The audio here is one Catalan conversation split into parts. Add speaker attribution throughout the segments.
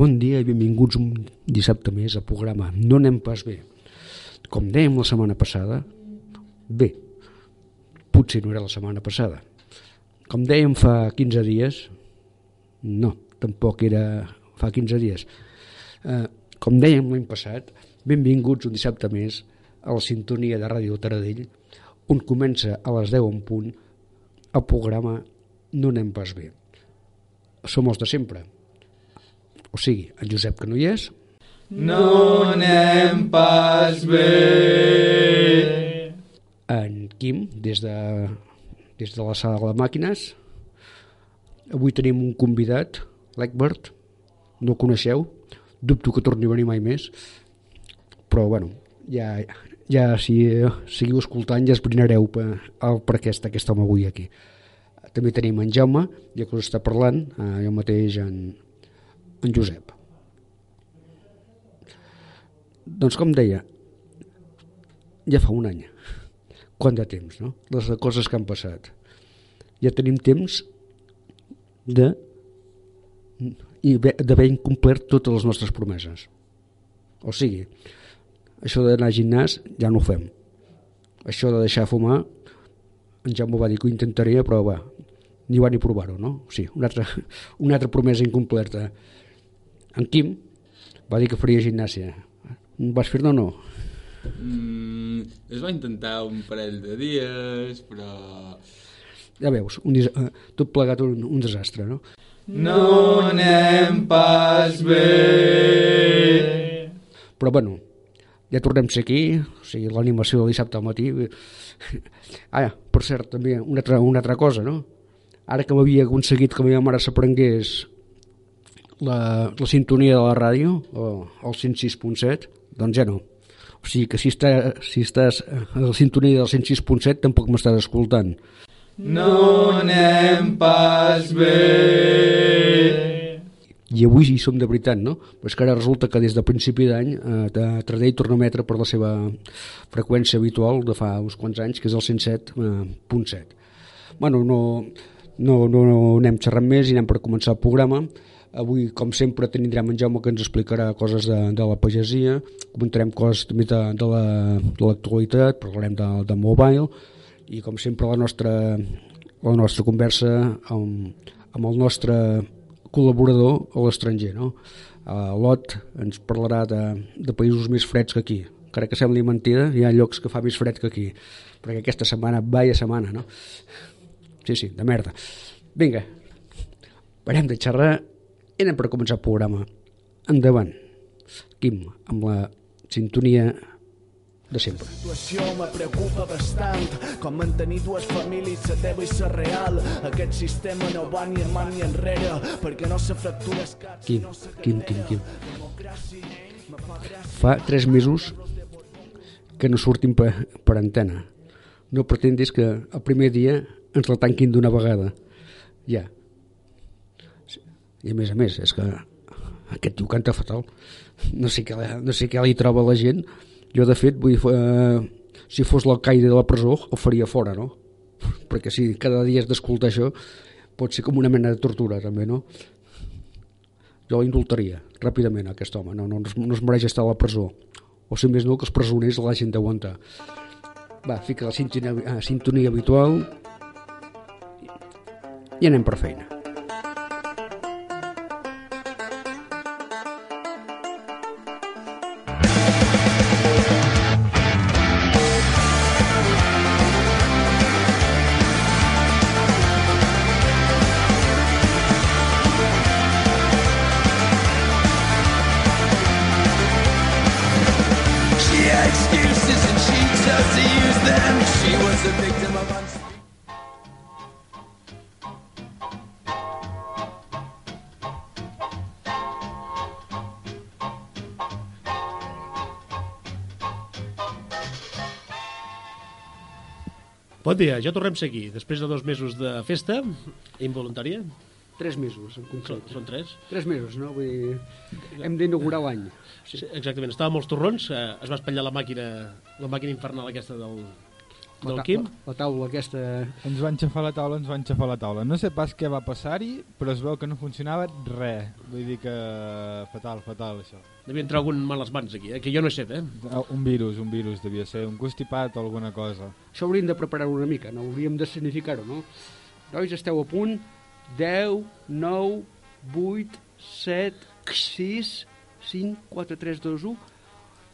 Speaker 1: Bon dia i benvinguts un dissabte més al programa No anem pas bé. Com dèiem la setmana passada, bé, potser no era la setmana passada. Com dèiem fa 15 dies, no, tampoc era fa 15 dies. Eh, com dèiem l'any passat, benvinguts un dissabte més a la sintonia de Ràdio Taradell, on comença a les 10 en punt el programa No anem pas bé. Som els de sempre, o sigui, en Josep que no hi és,
Speaker 2: No anem pas bé.
Speaker 1: en Quim, des de, des de la sala de màquines. Avui tenim un convidat, l'Egbert, no el coneixeu, dubto que torni a venir mai més, però bueno, ja, ja si seguiu escoltant ja esbrinareu per, el per què està aquest home avui aquí. També tenim en Jaume, ja que us està parlant, eh, jo mateix en, en Josep. Doncs com deia, ja fa un any, quant de temps, no? Les coses que han passat. Ja tenim temps de i haver- d'haver incomplert totes les nostres promeses. O sigui, això d'anar al gimnàs ja no ho fem. Això de deixar fumar, en Jaume va dir que ho intentaria, però va, ni va ni provar-ho, no? Sigui, una altra, una altra promesa incomplerta. En Quim va dir que faria gimnàsia. Vas fer-ne o no?
Speaker 2: Mm, es va intentar un parell de dies, però...
Speaker 1: Ja veus, un, eh, tot plegat un, un desastre, no?
Speaker 2: No anem pas bé.
Speaker 1: Però bueno, ja tornem a ser aquí, o sigui, l'animació del dissabte al matí. Ah, per cert, també una altra, una altra cosa, no? Ara que m'havia aconseguit que la meva mare s'aprengués la, la sintonia de la ràdio, o el 106.7, doncs ja no. O sigui que si, està, si estàs a la sintonia del 106.7 tampoc m'estàs escoltant.
Speaker 2: No anem pas bé.
Speaker 1: I avui hi som de veritat, no? Però és que ara resulta que des de principi d'any eh, de Tradell torna a emetre per la seva freqüència habitual de fa uns quants anys, que és el 107.7. bueno, no, no, no, no anem xerrant més i anem per començar el programa. Avui, com sempre, tindrem en Jaume que ens explicarà coses de, de la pagesia, comentarem coses també de, de la- de l'actualitat, la, parlarem de, de mobile, i com sempre la nostra, la nostra conversa amb, amb el nostre col·laborador a l'estranger. No? A Lot ens parlarà de, de països més freds que aquí. Encara que sembli mentida, hi ha llocs que fa més fred que aquí. Perquè aquesta setmana, vaya setmana, no? Sí, sí, de merda. Vinga, parem de xerrar anem per començar el programa. Endavant. Quim, amb la sintonia de sempre.
Speaker 3: La situació me preocupa bastant com mantenir dues famílies, la teva i la real aquest sistema no va ni endavant ni enrere perquè no se fractura el cap
Speaker 1: Quim,
Speaker 3: no
Speaker 1: Quim, Quim, Quim.
Speaker 3: Fa
Speaker 1: tres mesos que no sortim per, per antena. No pretendis que el primer dia ens la tanquin d'una vegada. Ja. I a més a més, és que aquest tio canta fatal. No sé què, no sé què li troba la gent. Jo, de fet, vull, eh, si fos l'alcaide de la presó, el faria fora, no? Perquè si cada dia has d'escoltar això, pot ser com una mena de tortura, també, no? jo l'indultaria ràpidament aquest home, no, no, no, es, no es mereix estar a la presó o si més no que els presoners l'hagin d'aguantar va, fica la sintonia, eh, sintonia habitual i anem per feina
Speaker 4: dia, ja tornem a aquí. Després de dos mesos de festa involuntària,
Speaker 1: tres mesos en
Speaker 4: són,
Speaker 1: concret
Speaker 4: són tres.
Speaker 1: tres mesos, no? Vull dir, hem d'inaugurar l'any
Speaker 4: Sí, exactament, estàvem als torrons, eh, es va espatllar la màquina, la màquina infernal aquesta del, Del
Speaker 1: ta-
Speaker 4: Quim?
Speaker 1: La, la taula aquesta...
Speaker 5: Ens van xafar la taula, ens van xafar la taula. No sé pas què va passar-hi, però es veu que no funcionava res. Vull dir que fatal, fatal, això.
Speaker 4: Devia entrar algun mal a les mans aquí, eh? que jo no he set, eh?
Speaker 5: Ah, Un virus, un virus devia ser, un constipat o alguna cosa.
Speaker 1: Això hauríem de preparar una mica, no? Hauríem de significar-ho, no? Nois, esteu a punt? 10, 9, 8, 7, 6, 5, 4, 3, 2, 1...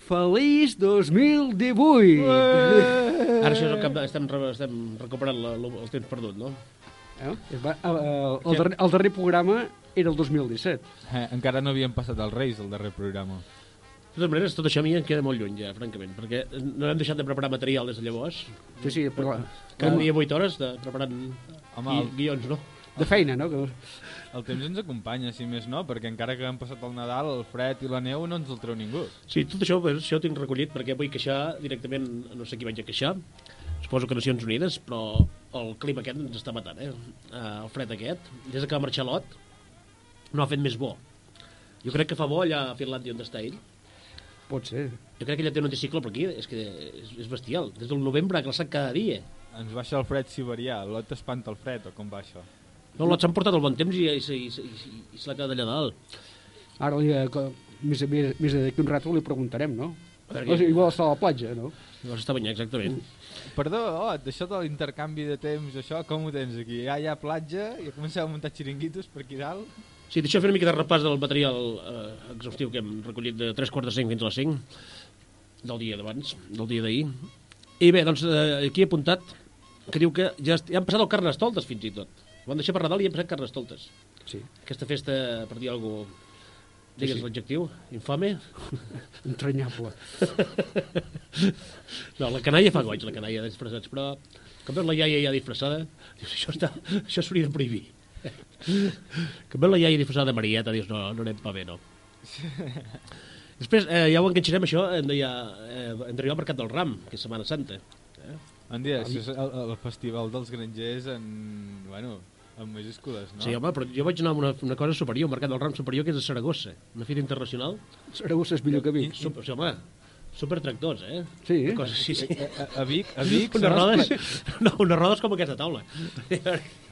Speaker 1: Feliç 2018!
Speaker 4: Ara això és el cap de... estem, re- estem recuperant la, la, el temps perdut, no?
Speaker 1: Eh? Va, eh, eh, el, darrer, el darrer programa era el 2017.
Speaker 5: Eh, encara no havien passat els Reis, el darrer programa.
Speaker 4: De totes maneres, tot això a mi em queda molt lluny, ja, francament, perquè no hem deixat de preparar material des de llavors.
Speaker 1: Sí, sí, però,
Speaker 4: Cada dia 8 hores de preparant
Speaker 5: Home,
Speaker 4: gui,
Speaker 5: el-
Speaker 4: guions, no?
Speaker 1: de feina, no?
Speaker 5: El temps ens acompanya, si més no, perquè encara que han passat el Nadal, el fred i la neu no ens el treu ningú.
Speaker 4: Sí, tot això, pues, això ho tinc recollit perquè vull queixar directament, no sé qui vaig a queixar, suposo que Nacions Unides, però el clima aquest ens està matant, eh? Eh, El fred aquest, des que va marxar Lot, no ha fet més bo. Jo crec que fa bo allà a Finlàndia on està ell.
Speaker 1: pot ser.
Speaker 4: Jo crec que ella té un anticiclo, però aquí és que és, és bestial. Des del novembre ha glaçat cada dia.
Speaker 5: Ens baixa el fred siberià, l'Ot espanta el fred, o com va això?
Speaker 4: No, Lot s'han portat el bon temps i, i, i, i, i, se l'ha quedat allà dalt.
Speaker 1: Ara, li, eh, que- més, més, més d'aquí un rato li preguntarem, no?
Speaker 4: Per què?
Speaker 1: O sigui, igual està a la platja, no?
Speaker 4: Llavors està banyat, exactament.
Speaker 5: Perdó, Ot, això de l'intercanvi de temps, això, com ho tens aquí? Ja hi ha platja, i comenceu a muntar xiringuitos per aquí dalt?
Speaker 4: Sí, deixa fer una mica de repàs del material eh, exhaustiu que hem recollit de 3 quarts de 5 fins a les 5 del dia d'abans, del dia d'ahir. I bé, doncs eh, aquí he apuntat que diu que ja, ja han passat el Carnestoltes fins i tot. Ho van deixar per Nadal i han passat Carnestoltes.
Speaker 1: Sí.
Speaker 4: Aquesta festa, per dir alguna cosa, digues
Speaker 1: Sí, sí.
Speaker 4: l'adjectiu, infame.
Speaker 1: Entranyable.
Speaker 4: No, la canalla fa goig, la canalla de disfressats, però quan veus la iaia ja disfressada, dius, això, està, això s'hauria de prohibir. Que veus la iaia disfressada de Marieta, dius, no, no anem pa bé, no. Després, eh, ja ho enganxarem, això, hem de, ja, eh, hem d'arribar al Mercat del Ram, que és Setmana Santa. Eh?
Speaker 5: En dia, això és el, el festival dels grangers en... Bueno, en majúscules, no?
Speaker 4: Sí, home, però jo vaig anar a una, una cosa superior, un Mercat del Ram superior, que és a Saragossa, una fira internacional.
Speaker 1: Saragossa és millor que Vic.
Speaker 4: Super, sí, home, supertractors, eh?
Speaker 1: Sí.
Speaker 4: Una cosa, sí, sí.
Speaker 5: A, a Vic, a Vic,
Speaker 4: Unes
Speaker 5: són
Speaker 4: rodes, no, unes rodes com aquesta taula.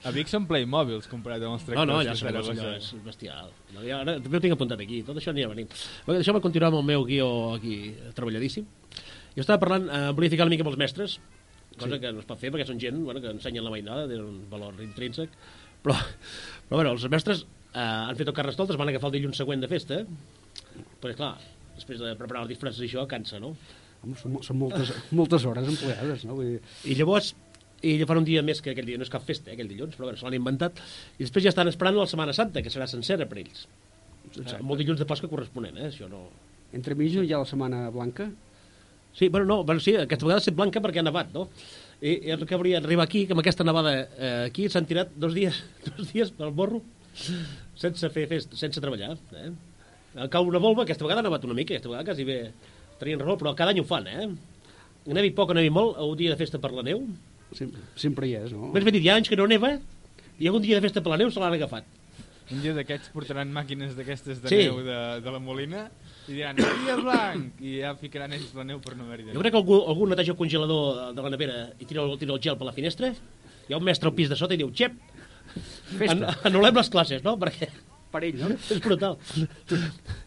Speaker 5: a Vic són Playmobils comparat amb els
Speaker 4: No,
Speaker 5: tractors
Speaker 4: no,
Speaker 5: de
Speaker 4: ja sabeu,
Speaker 5: Saragossa.
Speaker 4: allò és bestial. No, ja, ara, també ho tinc apuntat aquí, tot això anirà venint. Bé, Deixeu-me continuar amb el meu guió aquí treballadíssim. Jo estava parlant, eh, volia ficar una mica amb els mestres, cosa sí. que no es pot fer perquè són gent bueno, que ensenyen la mainada, tenen un valor intrínsec, però, però bueno, els mestres eh, han fet el carnestoltes, van agafar el dilluns següent de festa, perquè clar, després de preparar els disfresses i això, cansa, no?
Speaker 1: Home, són, són moltes, moltes hores empleades, no? Vull dir,
Speaker 4: I llavors, i fan un dia més que aquell dia, no és cap festa, eh, aquell dilluns, però bueno, se l'han inventat, i després ja estan esperant la Setmana Santa, que serà sencera per ells.
Speaker 1: Exacte.
Speaker 4: Amb el dilluns de Pasca corresponent, eh? Això no...
Speaker 1: entre mig hi ha la Setmana Blanca?
Speaker 4: Sí, bueno, no, bueno, sí, aquesta vegada ha estat blanca perquè ha nevat, no? I, i el que hauria d'arribar aquí, que amb aquesta nevada eh, aquí s'han tirat dos dies, dos dies pel morro sense fer festa, sense treballar. Eh? Cau una volva, aquesta vegada ha nevat una mica, aquesta vegada quasi bé tenien raó, però cada any ho fan, eh? Nevi poc o nevi molt, un dia de festa per la neu.
Speaker 1: Sempre, sempre hi és, no?
Speaker 4: Més ben dit, hi ha anys que no neva i algun dia de festa per la neu se l'han agafat.
Speaker 5: Un dia d'aquests portaran màquines d'aquestes de
Speaker 4: Sí.
Speaker 5: neu de, de la Molina i diran, dia blanc, i ja ficaran ells la neu per no haver-hi de
Speaker 4: Jo crec que algú, algú neteja el congelador de la nevera i tira el, tira el gel per la finestra, hi ha un mestre al pis de sota i diu, xep, an anul·lem les classes, no? Perquè
Speaker 1: Per ell, no?
Speaker 4: és brutal.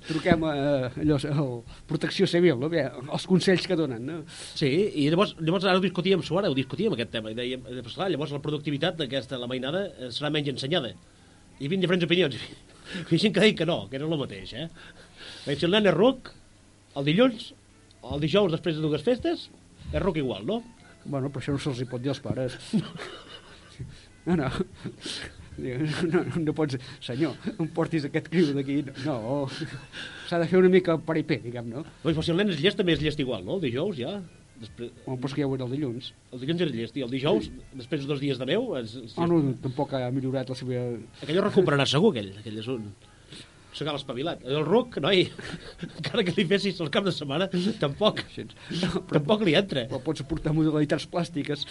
Speaker 1: Truquem a allò, a Protecció Civil, no? Bé, els consells que donen, no?
Speaker 4: Sí, i llavors, llavors ara ho discutíem, su ara ho discutíem aquest tema, i dèiem, eh, pues, clar, llavors la productivitat d'aquesta, la mainada, eh, serà menys ensenyada. Hi havia diferents opinions. Hi ha gent que deia que no, que era el mateix, eh? Perquè si el nen és ruc, el dilluns, el dijous després de dues festes, és ruc igual, no?
Speaker 1: Bueno, però això no se'ls hi pot dir als pares. No, no. No, no, no pots... Senyor, em portis aquest criu d'aquí. No, s'ha de fer una mica paripé, diguem, no?
Speaker 4: Doncs, si el nen és llest, també és llest igual, no? El dijous, ja. Després,
Speaker 1: Bueno, però és que ja ho era el dilluns.
Speaker 4: el dilluns era llest, i el dijous, després de dos dies de neu, és,
Speaker 1: Ah, no, tampoc ha millorat la seva...
Speaker 4: aquell ho recuperarà segur, aquell. Aquell és un... Segal espavilat. El ruc, noi, encara que li fessis el cap de setmana, tampoc,
Speaker 1: No,
Speaker 4: tampoc li entra.
Speaker 1: Però pots portar modalitats plàstiques,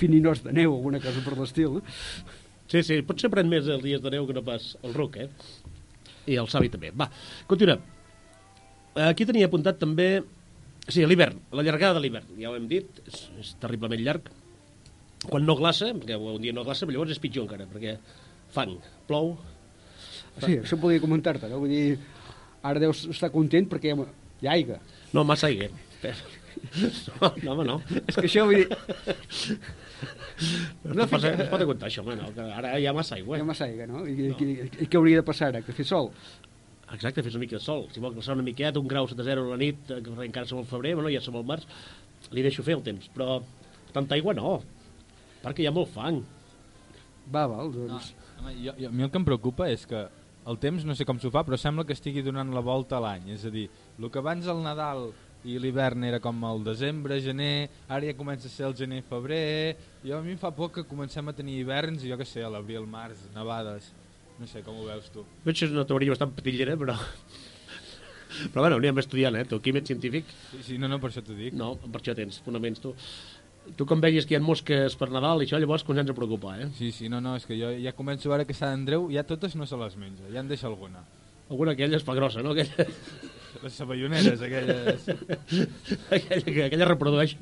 Speaker 1: fininós de neu, alguna cosa per l'estil.
Speaker 4: Sí, sí, potser pren més els dies de neu que no pas el ruc, eh? I el savi també. Va, continuem. Aquí tenia apuntat també Sí, l'hivern, la llargada de l'hivern, ja ho hem dit, és, és terriblement llarg. Quan no glaça, perquè un dia no glaça, però llavors és pitjor encara, perquè fang, plou,
Speaker 1: Sí, això volia comentar-te, no? Vull dir, ara deus estar content perquè hi ha, hi ha aigua.
Speaker 4: no, massa aigua. No, no, home, no.
Speaker 1: És que això, vull dir,
Speaker 4: No, no, passa, es pot aguantar això, home, no, que ara hi ha massa
Speaker 1: hi
Speaker 4: aigua.
Speaker 1: ha massa aigua, no? I, i, i, i què hauria de passar ara? Que fer sol?
Speaker 4: Exacte, fes una mica de sol. Si vol glaçar una miqueta, un grau sota zero a la nit, eh, que encara som al febrer, bueno, ja som al març, li deixo fer el temps. Però tanta aigua no, perquè hi ha molt fang.
Speaker 1: Va, val, doncs...
Speaker 5: Home, jo, jo, a mi el que em preocupa és que el temps no sé com s'ho fa, però sembla que estigui donant la volta a l'any. És a dir, el que abans el Nadal i l'hivern era com el desembre, gener, ara ja comença a ser el gener, febrer... Jo a mi em fa por que comencem a tenir hiverns, jo que sé, a l'abril, març, nevades... No sé, com ho veus tu?
Speaker 4: Veig que és una teoria bastant petillera, però... Però bueno, anirem estudiant, eh? Tu, químic científic,
Speaker 5: Sí, sí, no, no, per això t'ho dic.
Speaker 4: no, per això tens fonaments, tu. Tu com veies que hi ha mosques per Nadal i això, llavors comencem a preocupar, eh?
Speaker 5: Sí, sí, no, no, és que jo ja començo a veure que Sant Andreu ja totes no se les menja, ja en deixa alguna.
Speaker 4: Alguna aquella es fa grossa, no? Aquella,
Speaker 5: Les saballoneres, aquelles...
Speaker 4: aquella, que- aquella reprodueix.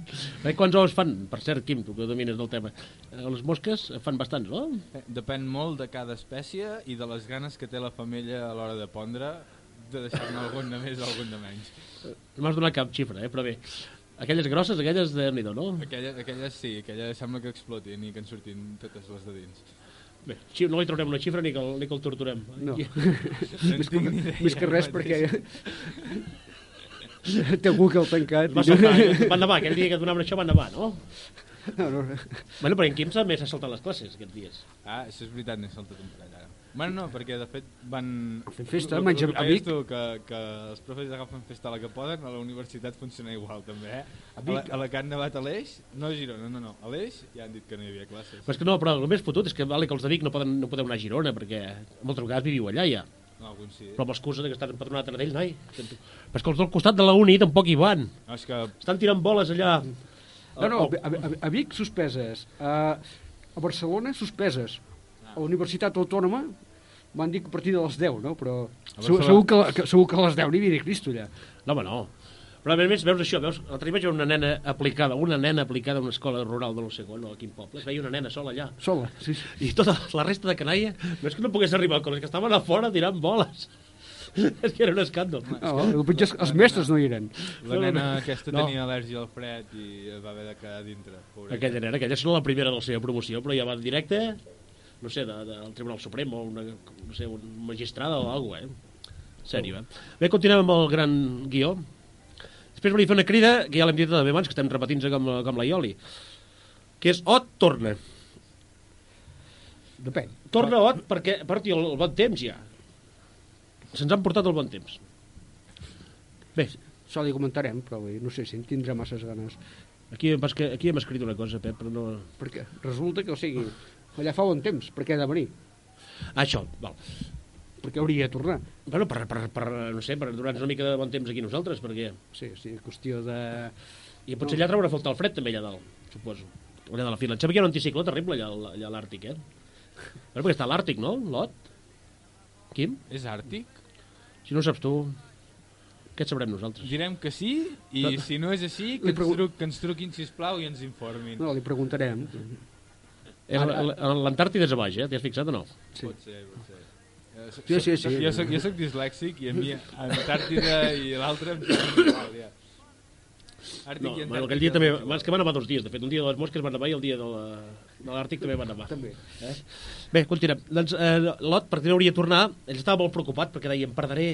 Speaker 4: Eh, quants ous fan? Per cert, Quim, tu que domines del tema. Eh, Les mosques fan bastants, no?
Speaker 5: Depèn molt de cada espècie i de les ganes que té la femella a l'hora de pondre de deixar-ne algun de més o algun de menys.
Speaker 4: No m'has donat cap xifra, eh? Però bé. Aquelles grosses, aquelles de nhi no?
Speaker 5: Aquelles, aquelles sí, aquelles sembla que explotin i que en surtin totes les de dins.
Speaker 4: Bé, no li traurem una xifra ni que el, ni que el torturem.
Speaker 1: No.
Speaker 4: I-
Speaker 5: No ni idea
Speaker 1: Més que res perquè... Té algú que el tancat.
Speaker 4: Va saltar, eh? va nevar, aquell dia que donaven això va nevar, no?
Speaker 1: No, no,
Speaker 4: Bueno, però en Quim també s'ha saltat les classes aquests dies.
Speaker 5: Ah, això és veritat, n'he saltat un parell. Bueno, no, perquè de fet van...
Speaker 1: Fem festa, menjar a Vic.
Speaker 5: Tu, que, que els profes agafen festa a la que poden, a la universitat funciona igual també, eh? A,
Speaker 1: Vic-
Speaker 5: la, a la que han nevat a l'Eix, no a Girona, no, no, a l'Eix ja han dit que no hi havia classes.
Speaker 4: Però és que no, però el més fotut és que, vale, que els de Vic no, poden, no podeu anar a Girona, perquè moltes vegades viviu allà ja.
Speaker 5: No, alguns sí.
Speaker 4: Però amb l'excusa de que estan empadronat a d'ell, noi. Però és que els del costat de la uni tampoc hi van.
Speaker 5: No, és que
Speaker 4: Estan tirant boles allà.
Speaker 1: No, no, a, a, a Vic suspeses, a, a Barcelona suspeses, a la Universitat Autònoma van dir que a partir de les 10, no? Però segur, segur, que, que, segur que a les 10 n'hi havia Cristo allà.
Speaker 4: No, home, no. Però a més, veus això, veus, l'altre dia vaig veure una nena aplicada, una nena aplicada a una escola rural de no sé on, o a quin poble, es veia una nena sola allà.
Speaker 1: Sola, sí, sí.
Speaker 4: I tota la resta de canalla, no és que no pogués arribar al col·le, és que estaven a fora tirant boles. és que era un escàndol.
Speaker 1: No, el pitjor és que els mestres no hi eren.
Speaker 5: la nena aquesta
Speaker 4: No.
Speaker 5: tenia al·lèrgia al fred i va haver de quedar dintre. Pobreta.
Speaker 4: Aquella nena, aquella és la primera de la seva promoció, però ja va en directe, no sé, de, del Tribunal Suprem o una, no sé, un magistrada o alguna cosa, eh? Sèrio, eh? Bé, continuem amb el gran guió. Després volia fer una crida, que ja l'hem dit també abans, que estem repetint com, com la Ioli, que és Ot torna.
Speaker 1: Depèn.
Speaker 4: Torna Ot perquè porti el, el bon temps ja. Se'ns han portat el bon temps. Bé,
Speaker 1: Això li comentarem, però no sé si en tindrà masses ganes.
Speaker 4: aquí, aquí hem escrit una cosa, Pep, però no...
Speaker 1: Perquè resulta que, o sigui, allà fa bon temps, per què ha de venir?
Speaker 4: Ah, això, val.
Speaker 1: Perquè hauria de tornar.
Speaker 4: Bueno, per, per, per, no sé, per donar-nos una mica de bon temps aquí nosaltres, perquè...
Speaker 1: Sí, sí, qüestió de...
Speaker 4: I potser allà traurà a faltar el fred també allà dalt, suposo. Allà de la fila. Em sembla que hi ha un anticicló terrible allà, al- allà a l'Àrtic, eh? Bueno, perquè està a l'Àrtic, no? Lot? Quim?
Speaker 5: És àrtic?
Speaker 4: Si no ho saps tu, què et sabrem nosaltres?
Speaker 5: Direm que sí, i
Speaker 4: No.
Speaker 5: si no és així, que ens, truc, que ens truquin, sisplau, i ens informin.
Speaker 1: No, li preguntarem.
Speaker 4: L'Antàrtida és a baix, eh? T'hi has fixat o no?
Speaker 1: Sí.
Speaker 5: Pot ser, pot ser.
Speaker 1: Sí, sí, sí.
Speaker 5: Jo soc, jo soc dislèxic i a mi Antàrtida i l'altre em sembla igual, ja. Àrtic
Speaker 4: No,
Speaker 5: i
Speaker 4: aquell dia també... És que van nevar dos dies, de fet. Un dia de les mosques van nevar i el dia de la- de l'Àrtic també van nevar.
Speaker 1: També.
Speaker 4: Eh? Bé, continuem. Doncs eh, Lot, per què no hauria de tornar, ell estava molt preocupat perquè deia, em perdré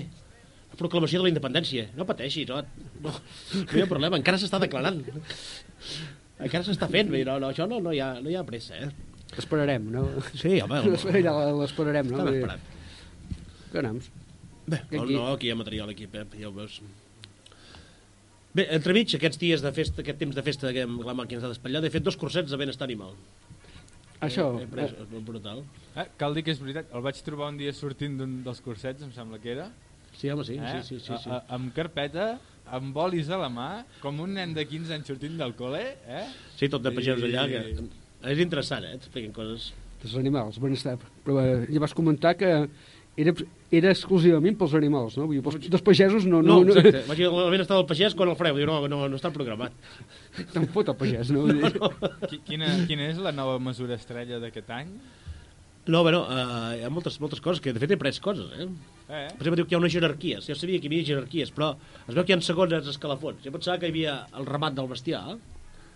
Speaker 4: la proclamació de la independència. No pateixis, Lot. No, no hi ha problema, encara s'està declarant. Encara s'està fent. Vull dir, No, no, això no, no, hi ha, no hi ha pressa, eh?
Speaker 1: Esperarem, no?
Speaker 4: Sí, home,
Speaker 1: l'esperarem, no?
Speaker 4: Esperant.
Speaker 1: Que anams.
Speaker 4: Bé, no,
Speaker 1: Aquí.
Speaker 4: no, aquí hi ha material, aquí, Pep, ja ho veus. Bé, entremig, aquests dies de festa, aquest temps de festa que la màquina està d'espatllar, he fet dos cursets de benestar animal.
Speaker 1: Això,
Speaker 4: He pres, és brutal.
Speaker 5: Eh, cal dir que és veritat, el vaig trobar un dia sortint d'un dels cursets, em sembla que era,
Speaker 4: Sí, home, sí,
Speaker 5: eh?
Speaker 4: sí, sí, sí, sí.
Speaker 5: A, a, amb carpeta, amb bolis a la mà, com un nen de 15 anys sortint del col·le, eh?
Speaker 4: Sí, tot de pagesos
Speaker 5: I-
Speaker 4: allà, que és interessant, eh? T'expliquen coses...
Speaker 1: dels animals, benestar. Però eh, ja vas comentar que, era, era exclusivament pels animals, no? Vull dir, pels, dels pagesos no...
Speaker 4: No,
Speaker 1: no, no,
Speaker 4: exacte. Vaig dir, està del pagès quan el freu. Diu, no, no, no està programat.
Speaker 1: Te'n fot el pagès, no? Dir,
Speaker 5: Qui- Quina, quina és la nova mesura estrella d'aquest any?
Speaker 4: No, bueno, uh, hi ha moltes, moltes coses, que de fet he après coses, eh?
Speaker 5: Eh?
Speaker 4: Per exemple, diu que hi ha unes jerarquies. Jo sabia que hi havia jerarquies, però es veu que hi ha segones escalafons. Jo pensava que hi havia el ramat del bestiar.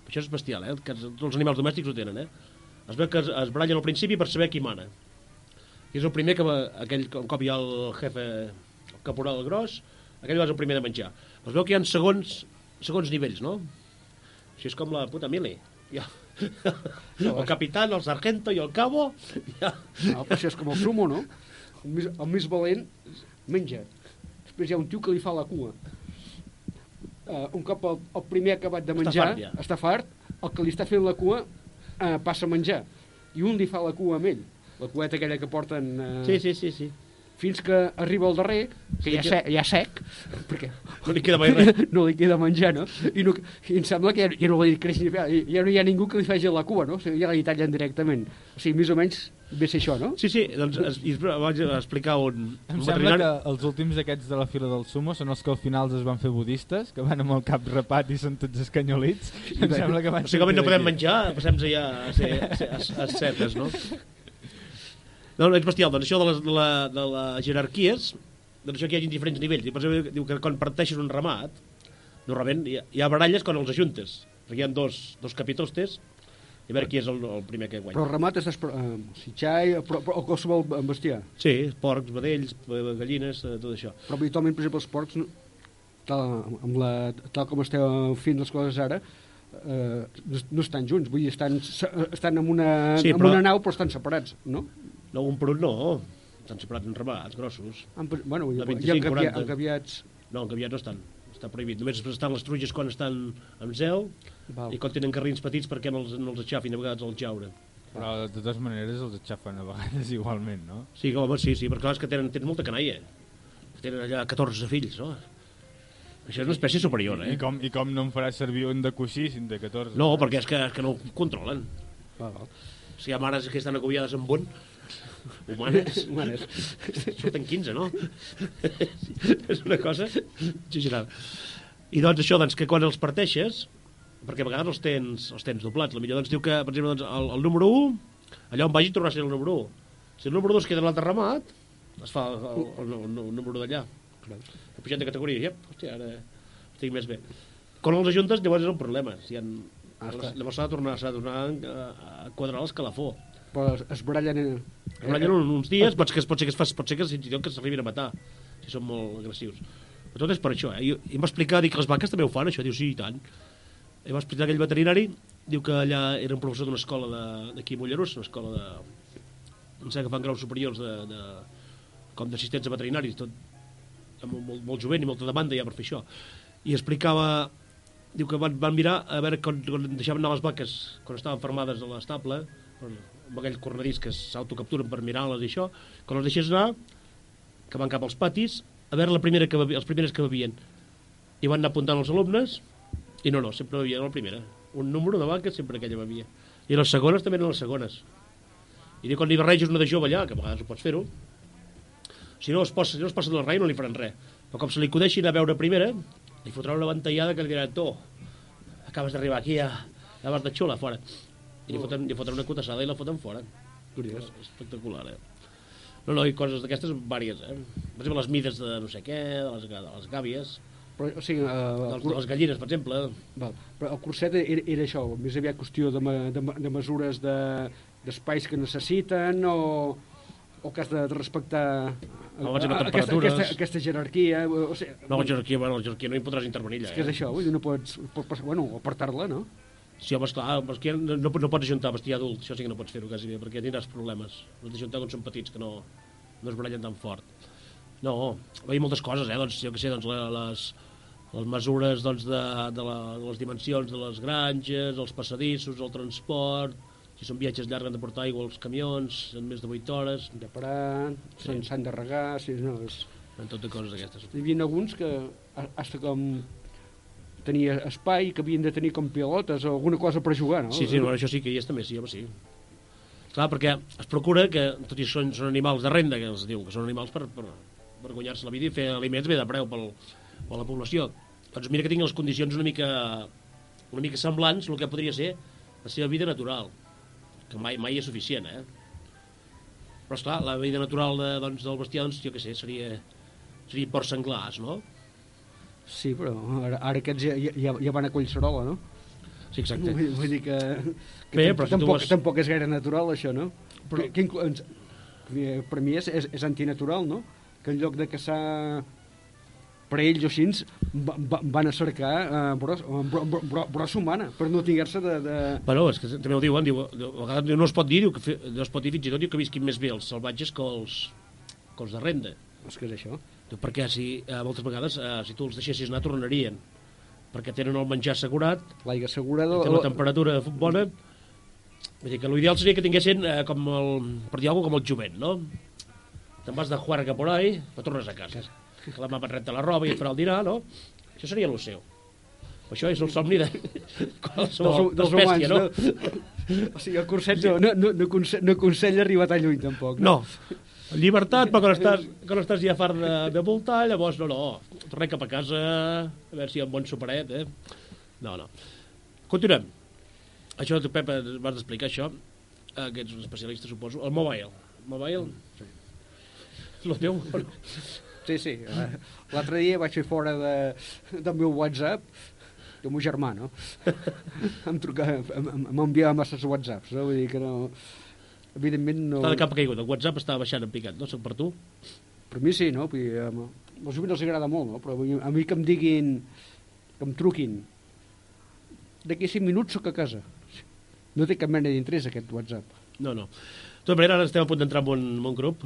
Speaker 4: Això és bestial, eh? Que els els animals domèstics ho tenen, eh? Es veu que es, es barallen al principi per saber qui mana. I és el primer que va, aquell, un cop hi ha el jefe, el caporal gros, aquell va ser el primer de menjar. Es veu que hi ha segons, segons nivells, no? Així és com la puta mili. Ha el capitán, el sargento i el cabo. Ha...
Speaker 1: no, però això és com el sumo, no? El més, el més valent menja. Després hi ha un tio que li fa la cua. Uh, un cop el, el primer acabat de
Speaker 4: Està
Speaker 1: menjar,
Speaker 4: fart, ja.
Speaker 1: està fart, el que li està fent la cua uh, passa a menjar. I un li fa la cua amb ell. La cueta aquella que porten... Uh,
Speaker 4: Sí, sí, sí, sí.
Speaker 1: Fins que arriba el darrer, que ja, sec, ja sec, perquè
Speaker 4: No li queda mai res.
Speaker 1: no li queda menjar, no? I, no, i em sembla que ja, ja no li creix ni ja, ja no hi ha ningú que li faci la cua, no? O sigui, ja la tallen directament. O sigui, més o menys ve a ser això, no?
Speaker 4: Sí, sí, doncs es, i vaig explicar un,
Speaker 5: Em
Speaker 4: un
Speaker 5: sembla que els últims aquests de la fila del sumo són els que al final es van fer budistes, que van amb el cap rapat i són tots escanyolits. Em sembla que van
Speaker 4: O sigui, no podem menjar, passem ja a ser, a ser a, a cetes, no? No, no, és bestial. Doncs això de les, de la, de les jerarquies, doncs això que hi hagi diferents nivells. I per exemple, diu que quan parteixes un ramat, normalment hi ha, hi ha baralles quan els ajuntes. Perquè hi ha dos, dos capitostes i a veure qui és el, el primer que guanya.
Speaker 1: Però remat és uh, sitxai, però, però, o qualsevol bestiar.
Speaker 4: Sí, porcs, vedells, eh, gallines, eh, tot això.
Speaker 1: Però habitualment, per exemple, els porcs, tal, amb la, tal com esteu fent les coses ara, eh, no, estan junts, vull dir, estan, se- estan en una,
Speaker 4: Sí,
Speaker 1: en
Speaker 4: però-
Speaker 1: una nau però estan separats, no?
Speaker 4: No, un per un no. Estan separats en ramats grossos.
Speaker 1: Pre- bueno, vull
Speaker 4: De
Speaker 1: dir, hi ha
Speaker 4: 25,
Speaker 1: encabia,
Speaker 4: 40.
Speaker 1: encabiats...
Speaker 4: No, engabiats no estan. Està prohibit. Només estan les truges quan estan amb zel
Speaker 1: Val.
Speaker 4: i quan tenen carrins petits perquè no els, no els aixafin a vegades al jaure.
Speaker 5: Però de totes maneres els aixafen a vegades igualment, no?
Speaker 4: Sí, home, sí, sí, perquè clar, és que tenen, tenen molta canalla. Tenen allà 14 fills, no? Això és una espècie superior, eh?
Speaker 5: I com, I com no em faràs servir un de coixí si en té 14?
Speaker 4: No, perquè és que, és que no ho controlen.
Speaker 1: Val, val.
Speaker 4: Si hi ha mares que estan acobiades amb un, humanes,
Speaker 1: Humanes.
Speaker 4: surten 15, no? és una cosa exagerada. I doncs això, doncs, que quan els parteixes, perquè a vegades els tens, els tens doblats, la millor doncs diu que, per exemple, doncs, el, el número 1, allà on vagi tornarà a ser el número 1. Si el número 2 queda en l'altre ramat, es fa el, el, el, el, número d'allà. He pujat de categoria, ep, hòstia, ara estic més bé. Quan els ajuntes, llavors és un problema. Si han,
Speaker 1: Ah,
Speaker 4: llavors s'ha de tornar, s'ha de tornar a, a quadrar l'escalafó.
Speaker 1: Es, es barallen... En...
Speaker 4: Es barallen un- uns dies, pot que, pot ser que es pot ser que fins i tot que s'arribin a matar, si són molt agressius. Però tot és per això, eh? I, i em va explicar, dic que les vaques també ho fan, això, diu, sí, i tant. I va explicar aquell veterinari, diu que allà era un professor d'una escola d'aquí a Mollerús, una escola de... Em sembla que fan graus superiors de, de, com d'assistents veterinaris, tot molt, molt, molt jovent i molta demanda ja per fer això. I explicava, diu que van, van mirar a veure quan, quan deixaven anar les vaques quan estaven fermades a l'estable, amb aquell cornadís que s'autocapturen per mirar-les i això, quan les deixés anar, que van cap als patis, a veure la primera que els primeres que bevien. I van anar apuntant els alumnes, i no, no, sempre bevien la primera. Un número de vaques sempre aquella bevia. I les segones també eren les segones. I quan li barreges una de jove allà, que a vegades ho pots fer-ho, si no es posa, si no es passa de la raia no li faran res. Però com se li acudeixin a veure primera, li fotran una ventallada que li diran, tu, acabes d'arribar aquí a, a Bar de Xula, fora. I li foten, li foten una cutassada i la foten fora. Curiós. Espectacular, eh? No, no, i coses d'aquestes vàries, eh? Per exemple, les mides de no sé què, de les, de les gàbies,
Speaker 1: Però, o sigui,
Speaker 4: de,
Speaker 1: uh,
Speaker 4: de les gallines, per exemple.
Speaker 1: Val. Però el curset era, era això, més aviat qüestió de, de, de mesures de- d'espais que necessiten o, o que has de, de respectar
Speaker 4: No, vaig a les
Speaker 1: aquesta,
Speaker 4: temperatures.
Speaker 1: aquesta, aquesta jerarquia. O, o sigui,
Speaker 4: No, la jerarquia, bueno, la jerarquia no hi podràs intervenir allà,
Speaker 1: és que és
Speaker 4: eh?
Speaker 1: això, vull dir, no pots, pots bueno, apartar-la, no?
Speaker 4: Sí, home, esclar, no, no, no pots ajuntar bestiar adult, això sí que no pots fer-ho quasi bé, perquè tindràs problemes. No has d'ajuntar quan són petits, que no, no es barallen tan fort. No, hi ha moltes coses, eh? Doncs, jo què sé, doncs, les, les mesures doncs, de, de, la, de les dimensions de les granges, els passadissos, el transport, si són viatges llargs han de portar aigua als camions, en més de 8 hores,
Speaker 1: De parar, s'han s'han de regar, sí, no, és...
Speaker 4: en tot de coses aquestes.
Speaker 1: Hi havia alguns que ha- hasta com tenia espai que havien de tenir com pilotes o alguna cosa per jugar, no?
Speaker 4: Sí, sí, no, això sí que hi és també, sí, home, sí. Clar, perquè es procura que, tot i que són, són animals de renda, que els diu, que són animals per, per, per guanyar-se la vida i fer aliments bé de preu pel, per la població. Doncs mira que tinguin les condicions una mica, una mica semblants el que podria ser la seva vida natural, que mai, mai és suficient, eh? Però, esclar, la vida natural de, doncs, del bestiar, doncs, jo què sé, seria, seria porcs senglars, no?
Speaker 1: Sí, però ara, ara aquests ja, ja, ja van a Collserola, no?
Speaker 4: Sí, exacte.
Speaker 1: Vull, vull dir que, que
Speaker 4: Bé,
Speaker 1: tam-
Speaker 4: però si tu
Speaker 1: tampoc,
Speaker 4: vas-
Speaker 1: tampoc és gaire natural, això, no?
Speaker 4: Però-.
Speaker 1: Que, ens, eh, per mi és, és, és antinatural, no? Que en lloc de caçar per ells o així, va, va, van a cercar eh, bros, bro, bro, bro, brossa humana, per no tinguer-se de, de...
Speaker 4: Bueno, és que també ho diuen, diu, no es pot dir, diu, que no es pot dir fins i tot diu, que visquin més bé els salvatges que els, que els de renda.
Speaker 1: És que és això.
Speaker 4: Diu, perquè si, eh, moltes vegades, eh, si tu els deixessis anar, tornarien. Perquè tenen el menjar assegurat,
Speaker 1: L'aigua assegurada...
Speaker 4: té la temperatura bona. Vull dir que l'ideal seria que tinguessin eh, com el, per dir alguna cosa, com el jovent, no? Te'n vas de juerga por ahí, però tornes a casa. La mama et la roba i et farà el dinar, no? Això seria el seu. Això és el somni de qualsevol
Speaker 1: dels, dels humans, no? O sigui, el curset no, no, no, no, conse- no aconsella arribar tan lluny, tampoc.
Speaker 4: No. Llibertat, però quan estàs, quan estàs ja fart de, de voltar, llavors no, no. Tornem cap a casa, a veure si hi ha un bon superet, eh? No, no. Continuem. Això, tu, Pep, ens vas explicar això, eh, que ets un especialista, suposo. El mobile. Mobile? Sí. Lo teu? no?
Speaker 1: Sí, sí. eh, L'altre dia vaig fer fora de, del meu WhatsApp del meu germà, no? em trucava, m'enviava masses whatsapps, no? Vull dir que no... Evidentment no...
Speaker 4: Està de cap caigut. El WhatsApp està baixant en picat, no? Per tu?
Speaker 1: Per mi sí, no? Vull dir, als joves els agrada molt, no? Però a mi que em diguin, que em truquin, d'aquí 5 minuts sóc a casa. No té cap mena d'interès aquest WhatsApp.
Speaker 4: No, no. De tota manera, ara estem a punt d'entrar en un, en un grup.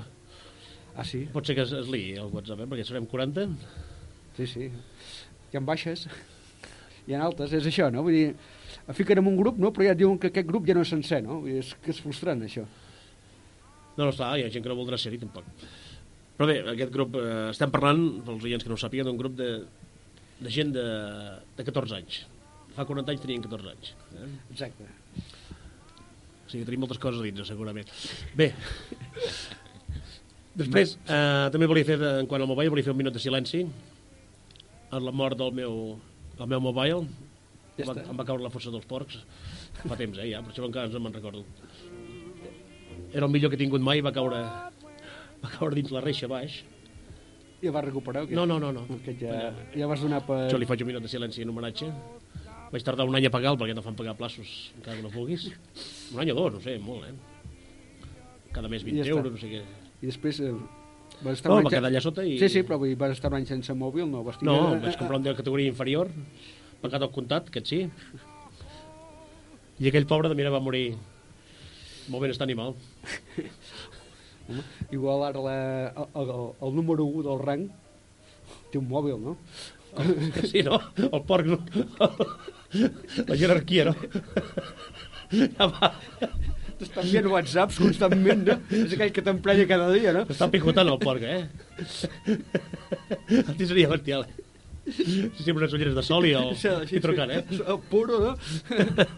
Speaker 1: Ah, sí?
Speaker 4: Pot ser que es, es liï el WhatsApp, eh? perquè serem 40.
Speaker 1: Sí, sí. Hi ha baixes, hi ha altes, és això, no? Vull dir, fiquen en un grup, no? Però ja diuen que aquest grup ja no és sencer, no? Dir, és que és frustrant, això.
Speaker 4: No, no, està, hi ha gent que no voldrà ser-hi, tampoc. Però bé, aquest grup, eh, estem parlant, pels oients que no ho sàpiguen, d'un grup de, de gent de, de 14 anys. Fa 40 anys tenien 14 anys. Eh?
Speaker 1: Exacte.
Speaker 4: O sigui, tenim moltes coses a dins, segurament. Bé, després, eh, també volia fer, en quant al mobile, volia fer un minut de silenci en la mort del meu, del meu mobile.
Speaker 1: Ja
Speaker 4: em, va,
Speaker 1: està.
Speaker 4: em va caure la força dels porcs. Fa temps, eh, ja, per això encara no me'n recordo. Era el millor que he tingut mai, va caure, va caure dins la reixa baix.
Speaker 1: Ja vas recuperar? què?
Speaker 4: No, no, no, no.
Speaker 1: Aquest ja, ja vas donar per...
Speaker 4: Jo li faig un minut de silenci en homenatge. Vaig tardar un any a pagar perquè no fan pagar plaços encara que no vulguis. Un any o dos, no sé, molt, eh? Cada mes
Speaker 1: I
Speaker 4: 20
Speaker 1: ja està.
Speaker 4: euros, no sé què.
Speaker 1: I després... Eh, vas estar
Speaker 4: No, va quedar allà sota i...
Speaker 1: Sí, sí, però vull vas estar un any sense mòbil, no? Vas
Speaker 4: No,
Speaker 1: tirar-
Speaker 4: vaig comprar un de categoria inferior, pagat al comptat, aquest sí. I aquell pobre de mira va morir molt benestar animal.
Speaker 1: Home, igual ara la, el, el, el número 1 del rang té un mòbil, no?
Speaker 4: Que sí, no? El porc, no? La jerarquia, no? Ja va.
Speaker 1: T'estan enviant whatsapps constantment, no? És aquell que t'emprenya cada dia, no?
Speaker 4: Està picotant el porc, eh? A ti seria bestial. Si sempre unes ulleres de sol i, el, i trucant, eh?
Speaker 1: El puro, no?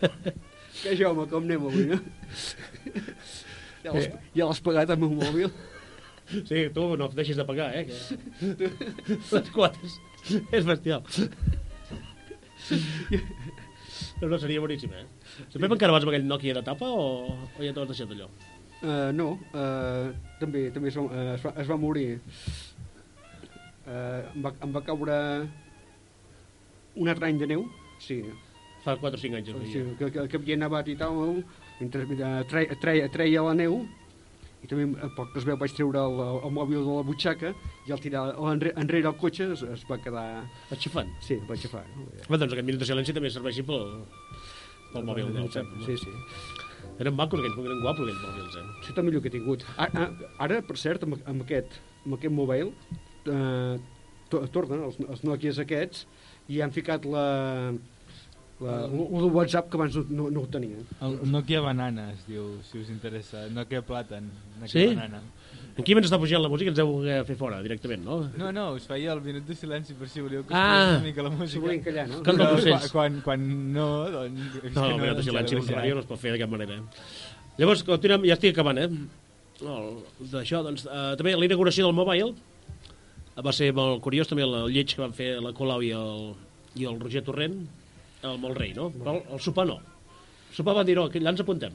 Speaker 1: que jo, home, com anem avui, no? Ja l'has ja l'has pagat amb un mòbil?
Speaker 4: Sí, tu no deixis de pagar, eh? Que... Les quotes. És bestial. No, no, seria boníssim, eh? Sempre encara vas amb aquell Nokia de tapa o, o ja t'ho has deixat allò?
Speaker 1: Uh, no, uh, també, també es, va, uh, es, va, es va morir. Uh, em, va, em va caure un altre any de neu, sí,
Speaker 4: Fa 4 o 5 anys.
Speaker 1: sí que, que, que havia nevat i tal, mentre treia, treia, treia la neu, i també a poc que es veu vaig treure el, el mòbil de la butxaca i al tirar enrere, enrere el cotxe es, es va quedar...
Speaker 4: Vaig xafant.
Speaker 1: Sí, el vaig agafar. No?
Speaker 4: Bé, doncs aquest minut de silenci també serveixi pel, pel mòbil del Pep. No?
Speaker 1: Sí, sí.
Speaker 4: Eren macos aquells, eren guapos aquells mòbils, eh?
Speaker 1: Sí, el millor que he tingut. Ara, ara per cert, amb, amb, aquest, amb aquest mobile, eh, to- tornen els, els Nokias aquests i han ficat la, la, el, el WhatsApp que abans no, no, no ho tenia.
Speaker 5: El Nokia Banana es diu, si us interessa. Nokia Plàtan. Nokia
Speaker 4: Sí?
Speaker 5: Banana.
Speaker 4: Quim ens està pujant la música, ens heu de fer fora directament, no?
Speaker 5: No, no, us feia el minut de silenci per si volíeu que
Speaker 4: Ah!
Speaker 5: una mica la
Speaker 1: Si
Speaker 5: música.
Speaker 1: volien callar, no?
Speaker 4: No,
Speaker 5: Però
Speaker 4: no
Speaker 5: quan, quan, quan no, doncs...
Speaker 4: No, el minut de silenci en ràdio no es pot fer d'aquesta manera. eh? Llavors, continuem, ja estic acabant, eh? El- D'això, doncs, eh, també la inauguració del Mobile va ser molt curiós, també el lleig que van fer la Colau i el, i el Roger Torrent, el Molrei, no? Però el, el sopar no. El sopar van dir, no, que allà ens apuntem.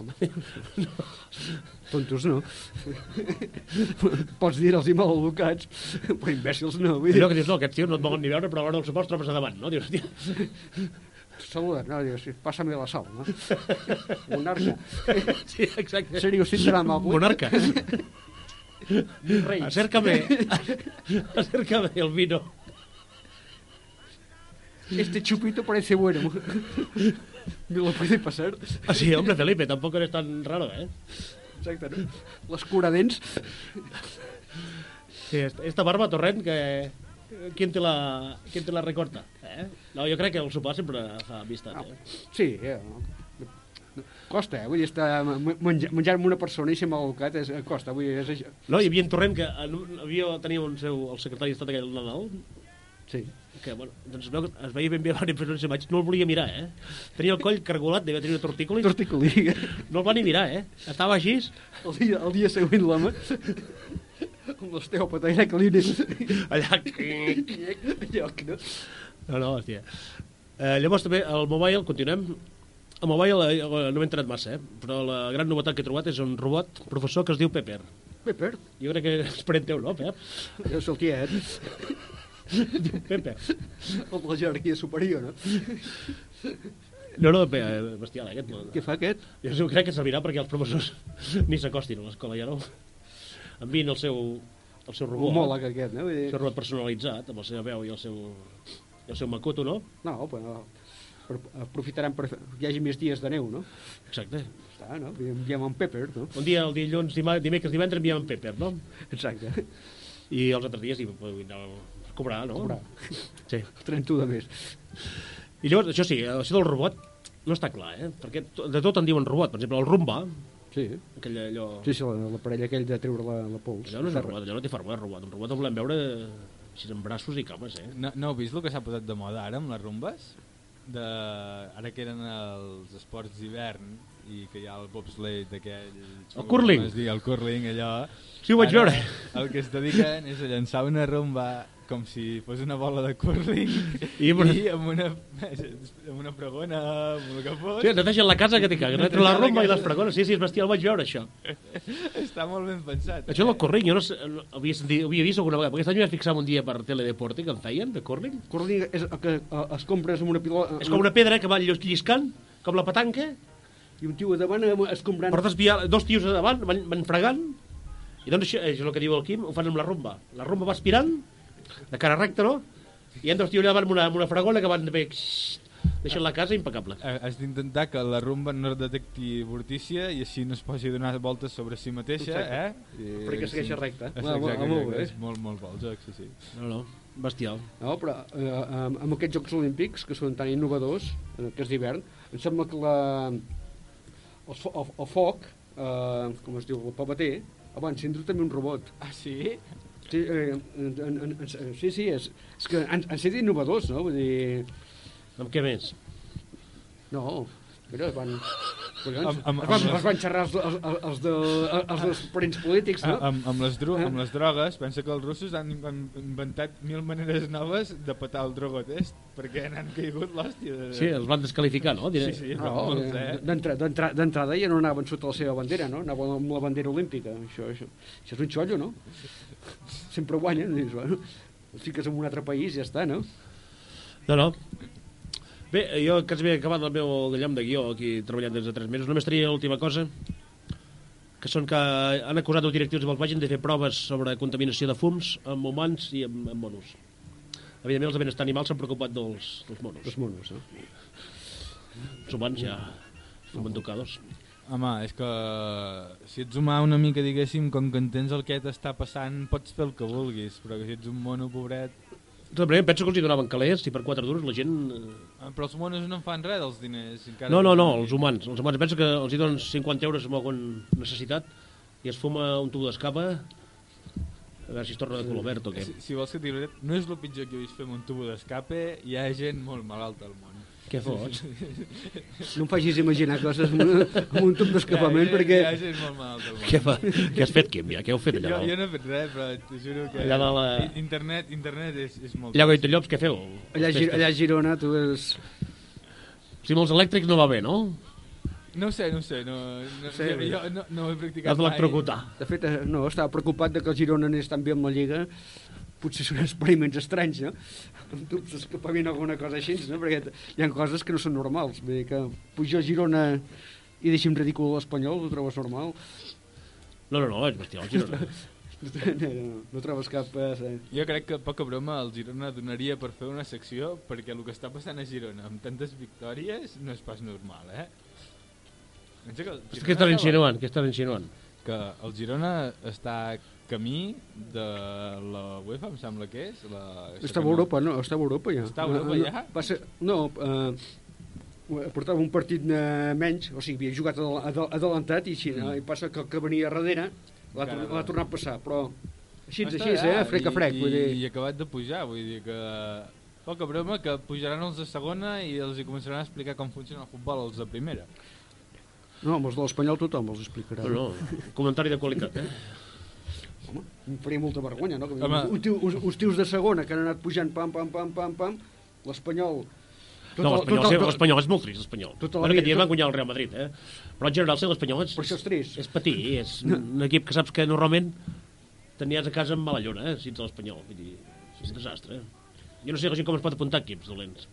Speaker 1: Tontos no. Pots dir-los i maleducats, però imbècils no. Vull dir,
Speaker 4: Allò que dius, no, aquests tios no et volen ni veure, però a l'hora del sopar els trobes a davant, no? Dius, tia,
Speaker 1: saluda, no, dius, passa-me la sal, no? Monarca.
Speaker 4: sí, exacte.
Speaker 1: Serio, sin drama. avui.
Speaker 4: Monarca.
Speaker 1: Reis.
Speaker 4: Acércame, acércame el vino.
Speaker 1: Este chupito parece bueno. Me lo puede pasar.
Speaker 4: Ah, sí, hombre, Felipe, tampoco eres tan raro, ¿eh?
Speaker 1: Exacte, no? Les curadents.
Speaker 4: Sí, esta, barba, Torrent, que... ¿Quién te la, quién te la recorta? Eh? No, jo crec que el sopar sempre fa amistat, eh?
Speaker 1: Sí, eh, costa, eh? Vull dir, estar menjar, menjar amb una persona i ser maleducat és, costa, vull dir, és això.
Speaker 4: No, hi havia en Torrent que en un, havia, tenia un seu, el secretari d'Estat aquell Nadal,
Speaker 1: Sí.
Speaker 4: que bueno, doncs es, veu, que es veia ben bé l'any impressió maig, no el volia mirar, eh? Tenia el coll cargolat, devia tenir una tortícolis,
Speaker 1: Torticolí.
Speaker 4: no el va ni mirar, eh? Estava així,
Speaker 1: El dia, el dia següent l'home amb l'osteòpata era que li anés
Speaker 4: allà...
Speaker 1: lloc, no?
Speaker 4: No, no, hòstia. Eh, llavors també el mobile, continuem. El mobile eh, no m'he entrat massa, eh? però la gran novetat que he trobat és un robot professor que es diu Pepper.
Speaker 1: Pepper,
Speaker 4: Jo crec que és parent teu, no, Pep?
Speaker 1: és el tiet,
Speaker 4: Diu Pepper.
Speaker 1: el de la jerarquia superior, no?
Speaker 4: No, no, eh, bestial, eh, aquest. No.
Speaker 1: Què fa aquest?
Speaker 4: Jo crec que servirà perquè els professors ni s'acostin a l'escola, ja no. Envien el seu, el seu robot.
Speaker 1: Homòleg aquest, no? Vull
Speaker 4: El
Speaker 1: dir,
Speaker 4: seu robot personalitzat, amb la seva veu i el seu, i el seu macoto, no?
Speaker 1: no, però per, aprofitaran per fer- que hi hagi més dies de neu, no?
Speaker 4: Exacte.
Speaker 1: Està, no? Enviem en Pepper, no?
Speaker 4: Un dia, el dilluns, dimecres, divendres, enviem en Pepper, no?
Speaker 1: Exacte.
Speaker 4: I els altres dies hi podeu anar a cobrar, no?
Speaker 1: Cobrar.
Speaker 4: Sí.
Speaker 1: 31 de més.
Speaker 4: I llavors, això sí, això del robot no està clar, eh? Perquè de tot en diuen robot. Per exemple, el Rumba,
Speaker 1: Sí,
Speaker 4: aquell allò...
Speaker 1: sí, sí la- l'aparell aquell de treure la, la pols.
Speaker 4: Allò no és un robot, allò no té forma de robot. Un robot el volem veure així amb braços i cames, eh?
Speaker 5: No, no heu vist el que s'ha posat de moda ara amb les rumbes? De... Ara que eren els esports d'hivern i que hi ha el bobsleigh d'aquell...
Speaker 4: El curling.
Speaker 5: Diu, el curling, allò...
Speaker 4: Sí, ho vaig
Speaker 5: Ara,
Speaker 4: veure.
Speaker 5: El que es dediquen és a llançar una rumba com si fos una bola de curling
Speaker 4: I
Speaker 5: i,
Speaker 4: amb una-
Speaker 5: amb, una, amb una pregona, amb el que fos.
Speaker 4: Sí, et netegen la casa que t'hi cagues. Neteja la romba i les fregones. Sí, sí, és bestial, vaig veure això.
Speaker 5: Està molt ben pensat.
Speaker 4: Això del curling, jo no sé, no, havia, sentit, havia vist alguna vegada, perquè aquest any vaig fixar un dia per Teledeporte que en feien, de curling.
Speaker 1: Curling és el que eh, es compres amb una pilota...
Speaker 4: És com una pedra que va llis- lliscant, com la petanca,
Speaker 1: I un tio a davant eh, es comprant...
Speaker 4: per desviar, dos tios a davant van, van fregant, i doncs això és el que diu el Quim, ho fan amb la rumba. La rumba va aspirant, de cara recta, no? I dos tios allà davant amb una, amb una fregona que van bé, deixant la casa impecable.
Speaker 5: Eh, Has d'intentar que la rumba no detecti vortícia i així no es posi a donar voltes sobre si mateixa, eh? I,
Speaker 1: Perquè segueixi recte.
Speaker 5: És,
Speaker 1: Va, va,
Speaker 5: exacte,
Speaker 1: molt bé.
Speaker 5: és molt, molt bo el joc, sí, sí.
Speaker 4: No, no, bestial.
Speaker 1: No, però eh, amb, aquests Jocs Olímpics, que són tan innovadors, en aquests d'hivern, em sembla que la, el, fo, el, el foc, eh, com es diu, el pavater, abans s'hi també un robot.
Speaker 5: Ah, sí?
Speaker 1: Sí, eh, en, en, en, en, sí, sí, és, és que han, han sigut innovadors, no? Vull dir,
Speaker 4: Amb què més?
Speaker 1: no, mira, es van... Collons,
Speaker 5: Amb- amb-
Speaker 1: es, van,
Speaker 5: amb-
Speaker 1: es van xerrar els, els, els, els, de, els dels parents polítics, no?
Speaker 5: Ah, amb, amb, les dro amb les drogues, pensa que els russos han, han inventat mil maneres noves de petar el drogotest, perquè n'han caigut l'hòstia. De...
Speaker 4: Sí, els van descalificar, no? Diré.
Speaker 5: sí, sí,
Speaker 1: No,
Speaker 5: molts,
Speaker 1: eh,
Speaker 5: eh?
Speaker 1: d'entra- d'entra- D'entrada ja no anaven sota la seva bandera, no? Anaven amb la bandera olímpica. Això, això, això és un xollo, no? Sempre guanyen. Dius, bueno, et fiques en un altre país i ja està, no?
Speaker 4: No, no. Bé, jo que has acabat el meu gallam de guió aquí treballant des de 3 mesos, només tenia l'última cosa que són que han acusat els directius de Volkswagen de fer proves sobre contaminació de fums amb humans i amb, amb monos. Evidentment, els de benestar animal s'han preocupat dels, dels monos.
Speaker 1: Els monos, no?
Speaker 4: Els humans ja fumen tocados.
Speaker 5: Home, és que si ets humà una mica, diguéssim, com que entens el que t'està passant, pots fer el que vulguis, però que si ets un mono pobret...
Speaker 4: També penso que els hi donaven calés i per 4 duros la gent... eh,
Speaker 5: Ah, Però els monos no en fan res dels diners. Encara
Speaker 4: No, no, no, els humans. Els humans penso que els hi donen 50 euros amb alguna necessitat i es fuma un tubo d'escapa a veure si es torna de color verd o què.
Speaker 5: Si, si vols que veritat, no és el pitjor que he vist fer amb un tubo d'escape, hi ha gent molt malalta al món.
Speaker 4: Què fots?
Speaker 1: No em facis imaginar coses amb, un- amb un tub d'escapament
Speaker 5: ja,
Speaker 1: perquè...
Speaker 5: Ja, ja és molt mal.
Speaker 4: Què, fa? Què has fet, Quim, ja? Què heu fet allà
Speaker 5: Jo, jo no he fet res, però t'ho juro que...
Speaker 4: Allà de la-
Speaker 5: Internet, internet és, és molt...
Speaker 4: Allà a Goitellops, què feu?
Speaker 1: Allà, Gir- allà a Girona tu és...
Speaker 4: Si amb els elèctrics no va bé, no?
Speaker 5: No ho sé, no ho sé. No, no,
Speaker 1: Sí,
Speaker 5: jo, jo no, no ho he practicat
Speaker 4: Has d'electrocutar.
Speaker 1: De fet, eh, no, estava preocupat de que el Girona anés tan bé amb la Lliga. Potser són experiments estranys, no? Amb tubs d'escapament o alguna cosa així, no? Perquè hi ha coses que no són normals. Vull dir que pujar a Girona i deixi'm ridícul l'espanyol, ho trobes normal?
Speaker 4: No, no, no, és bestial, Girona.
Speaker 1: No, no trobes cap... Eh,
Speaker 5: Jo crec que poca broma el Girona donaria per fer una secció perquè el que està passant a Girona amb tantes victòries no és pas normal, eh? Que
Speaker 4: Què
Speaker 5: Girona
Speaker 4: estàs
Speaker 5: acaba-
Speaker 4: insinuant? Què estàs insinuant?
Speaker 5: Que el Girona està camí de la UEFA, em sembla que és. La...
Speaker 1: Estava a Europa, no? Estava a Europa ja.
Speaker 5: Està a Europa
Speaker 1: No,
Speaker 5: ja?
Speaker 1: Va ser, no, eh, portava un partit eh, menys, o sigui, havia jugat adel- adel- adelantat i així, no? i passa que el que venia darrere l'ha
Speaker 5: Encara
Speaker 1: tor- l'ha tornat a passar, però així,
Speaker 5: Està
Speaker 1: així, eh? frec a frec,
Speaker 5: i,
Speaker 1: vull dir...
Speaker 5: I, I acabat de pujar, vull dir que... Poca broma que pujaran els de segona i els hi començaran a explicar com funciona el futbol els de primera.
Speaker 1: No, amb els de l'Espanyol tothom els explicarà.
Speaker 4: No, no, comentari de qualitat, eh?
Speaker 1: Em faria molta vergonya, no? Que
Speaker 5: Home.
Speaker 1: uns, uns tios de segona que han anat pujant pam, pam, pam, pam, pam, l'Espanyol... tot
Speaker 4: No,
Speaker 1: el-
Speaker 4: l'Espanyol,
Speaker 1: tot
Speaker 4: és molt trist, l'Espanyol.
Speaker 1: Tota
Speaker 4: Bueno, aquest
Speaker 1: vida-
Speaker 4: dia van guanyar el Real Madrid, eh? Però en general, l'Espanyol és,
Speaker 1: és trist.
Speaker 4: és patir, és un equip que saps que normalment tenies a casa amb mala lluna, eh? Si ets l'Espanyol, vull dir, és un desastre. Jo no sé la gent com es pot apuntar equips dolents.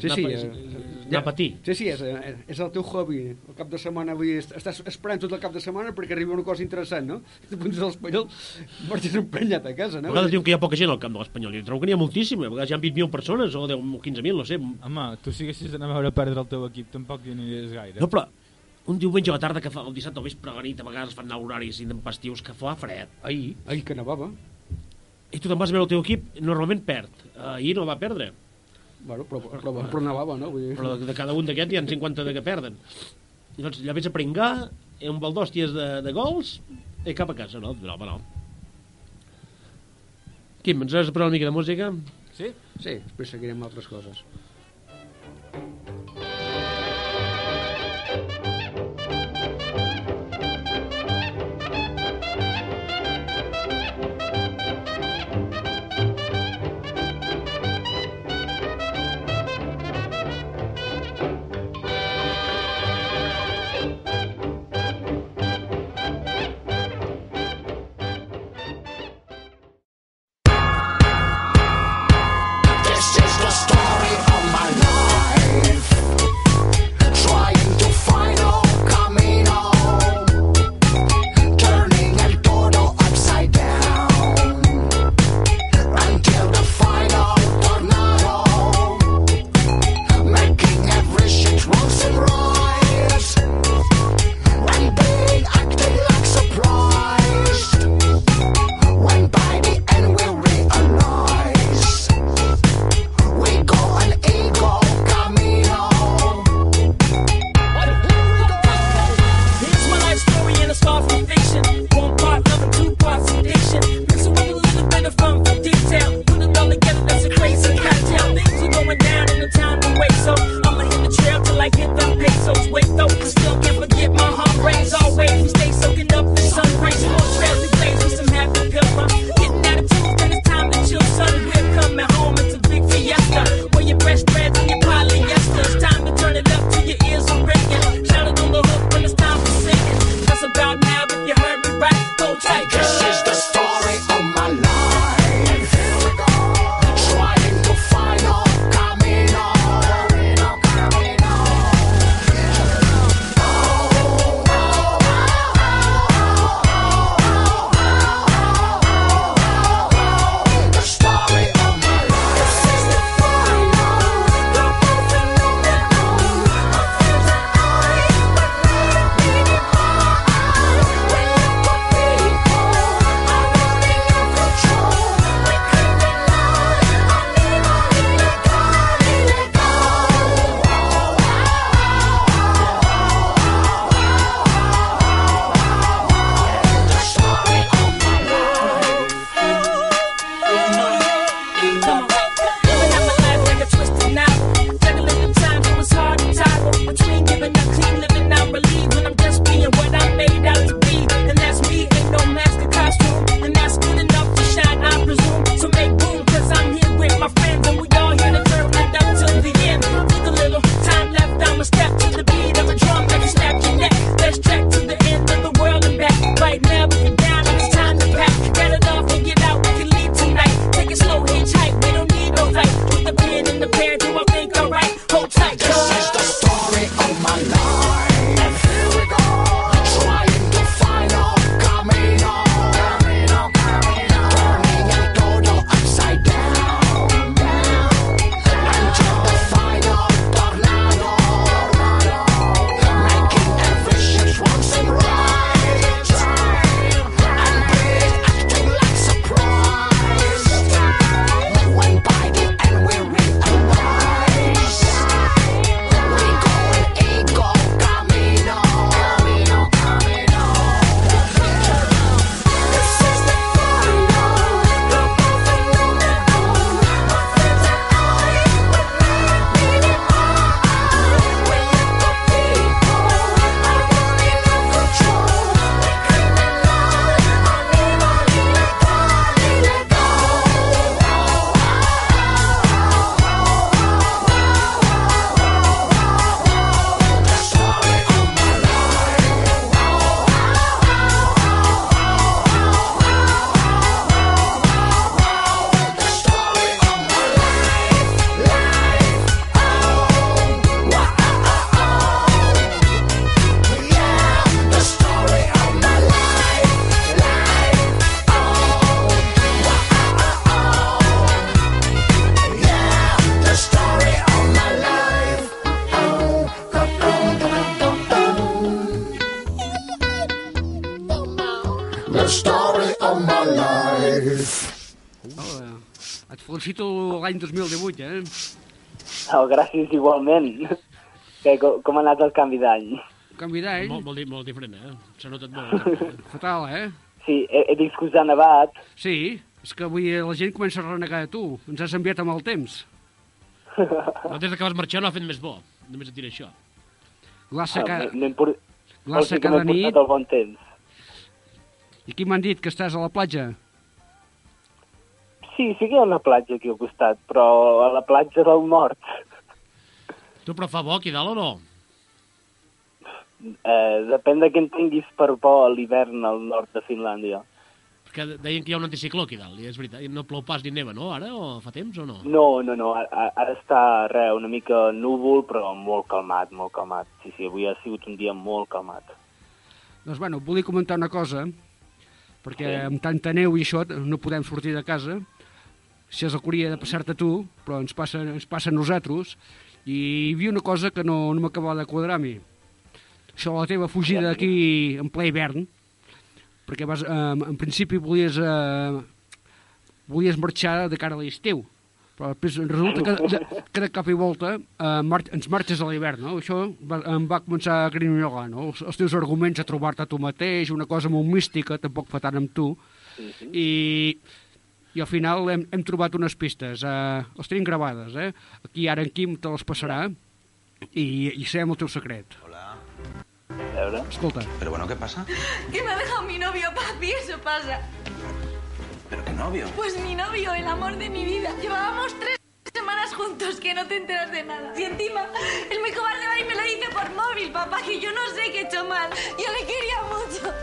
Speaker 1: Sí, sí,
Speaker 4: a-
Speaker 1: eh,
Speaker 4: és, és anar a patir.
Speaker 1: Sí, sí, és, és el teu hobby. El cap de setmana, vull dir, estàs esperant tot el cap de setmana perquè arriba una cosa interessant, no? Tu punts a l'Espanyol, marxes emprenyat a casa,
Speaker 4: A
Speaker 1: no?
Speaker 4: vegades diuen que hi ha poca gent al camp de l'Espanyol, i trobo que n'hi ha moltíssima, a vegades hi ha 20.000 persones, o 10, 15.000, no sé.
Speaker 5: Home, tu si haguessis d'anar a veure perdre el teu equip tampoc hi aniries gaire.
Speaker 4: No, però un diumenge a la tarda, que fa el dissabte al vespre a la nit, a vegades fan anar horaris intempestius, que fa fred. Ahir,
Speaker 1: Ai, que nevava.
Speaker 4: i tu te'n vas a veure el teu equip, normalment perd. Ahir no va perdre,
Speaker 1: Bueno, però, però, però nevava, no? Vull dir...
Speaker 4: però de, cada un d'aquests hi ha 50 de que perden. I doncs allà vés a pringar, un bal d'hòsties de, de gols, i cap a casa, no? No, home, no. Quim, ens has de posar una mica de música?
Speaker 5: Sí?
Speaker 1: Sí, després seguirem altres coses. Felicito l'any 2018, eh?
Speaker 6: Oh, gràcies igualment. Que, com, com ha anat el canvi d'any?
Speaker 1: Canvi d'any,
Speaker 4: Molt, molt, molt diferent, eh? S'ha notat molt.
Speaker 1: fatal, eh?
Speaker 6: Sí, he, he vist que us ha nevat.
Speaker 1: Sí, és que avui la gent comença a renegar de tu. Ens has enviat amb el temps.
Speaker 4: No, des que vas marxar no ha fet més bo. Només et diré això.
Speaker 1: Glaça,
Speaker 6: Ah,
Speaker 1: ca...
Speaker 6: por-
Speaker 1: glaça cada nit.
Speaker 6: portat el bon temps.
Speaker 1: I qui m'han dit que estàs a la platja?
Speaker 6: Sí, sí que hi ha una platja aquí al costat, però a la platja del nord.
Speaker 4: Tu, però fa bo aquí dalt o no?
Speaker 6: Eh, depèn de què en tinguis per por a l'hivern al nord de Finlàndia.
Speaker 4: Perquè deien que hi ha un anticicló aquí dalt, i és veritat. No plou pas ni neva, no, ara? O fa temps o no?
Speaker 6: No, no, no, ara, ara està re, una mica núvol, però molt calmat, molt calmat. Sí, sí, avui ha sigut un dia molt calmat.
Speaker 1: Doncs, bueno, volia comentar una cosa, perquè amb tanta neu i això no podem sortir de casa. Si és el que hauria de passar-te tu, però ens passa, ens passa a nosaltres. I hi havia una cosa que no, no m'acabava de quadrar a mi. Això, la teva fugida aquí en ple hivern, perquè vas, eh, en principi volies, eh, volies marxar de cara a l'estiu, però després resulta que de, que de cop i volta eh, mar ens marxes a l'hivern, no? Això va, em va començar a grinyolar, no? Els, els teus arguments a trobar-te tu mateix, una cosa molt mística, tampoc fa tant amb tu, i, i al final hem, hem trobat unes pistes, eh, les tenim gravades, eh? Aquí ara en Quim te les passarà, i, i sabem el teu secret.
Speaker 6: A veure...
Speaker 1: Escolta,
Speaker 7: Pero bueno, ¿qué pasa?
Speaker 8: Que me ha dejado mi novio, papi, eso pasa.
Speaker 7: ¿Pero qué novio?
Speaker 8: Pues mi novio, el amor de mi vida. Llevábamos tres semanas juntos, que no te enteras de nada. Y encima, el muy cobarde va y me lo dice por móvil, papá, que yo no sé qué he hecho mal. Yo le quería mucho.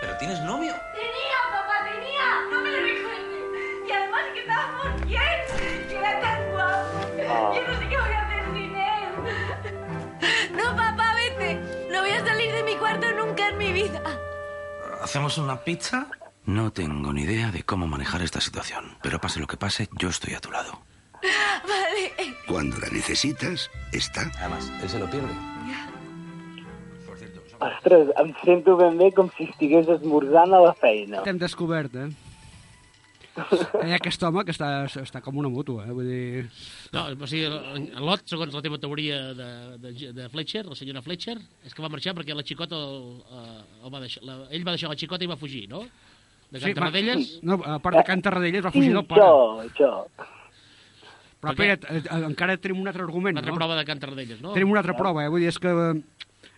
Speaker 7: ¿Pero tienes novio?
Speaker 8: Tenía, papá, tenía. No me lo recuerdes. Y además que estaba muy bien, que era tan guapo. Yo no sé qué voy a hacer sin él. No, papá, vete. No voy a salir de mi cuarto nunca en mi vida.
Speaker 7: ¿Hacemos una pizza? No tengo ni idea de cómo manejar esta situación. Pero pase lo que pase, yo estoy a tu lado.
Speaker 8: Vale.
Speaker 9: Cuando la necesitas, está.
Speaker 7: Además, él se lo pierde.
Speaker 6: Ostres, em sento ben bé com si estigués esmorzant a la feina.
Speaker 1: t'hem descobert, eh? Hi ha aquest home que està, està com una moto, eh? Vull dir...
Speaker 4: No, o sigui, en Lot, segons la teva teoria de, de, de Fletcher, la senyora Fletcher, és que va marxar perquè la xicota el, eh, el va deixar, la, ell va deixar la xicota i va fugir, no? De Can
Speaker 1: va-
Speaker 4: Tarradellas.
Speaker 1: No, a part de Can Tarradellas va
Speaker 6: Sí,
Speaker 1: fugir del pare.
Speaker 6: jo, jo.
Speaker 1: Però
Speaker 4: Per què?
Speaker 1: espera't, eh, encara tenim un altre argument,
Speaker 4: Una altra
Speaker 1: no?
Speaker 4: prova de Can Tarradellas, no?
Speaker 1: Tenim una altra prova, eh? Vull dir, és que,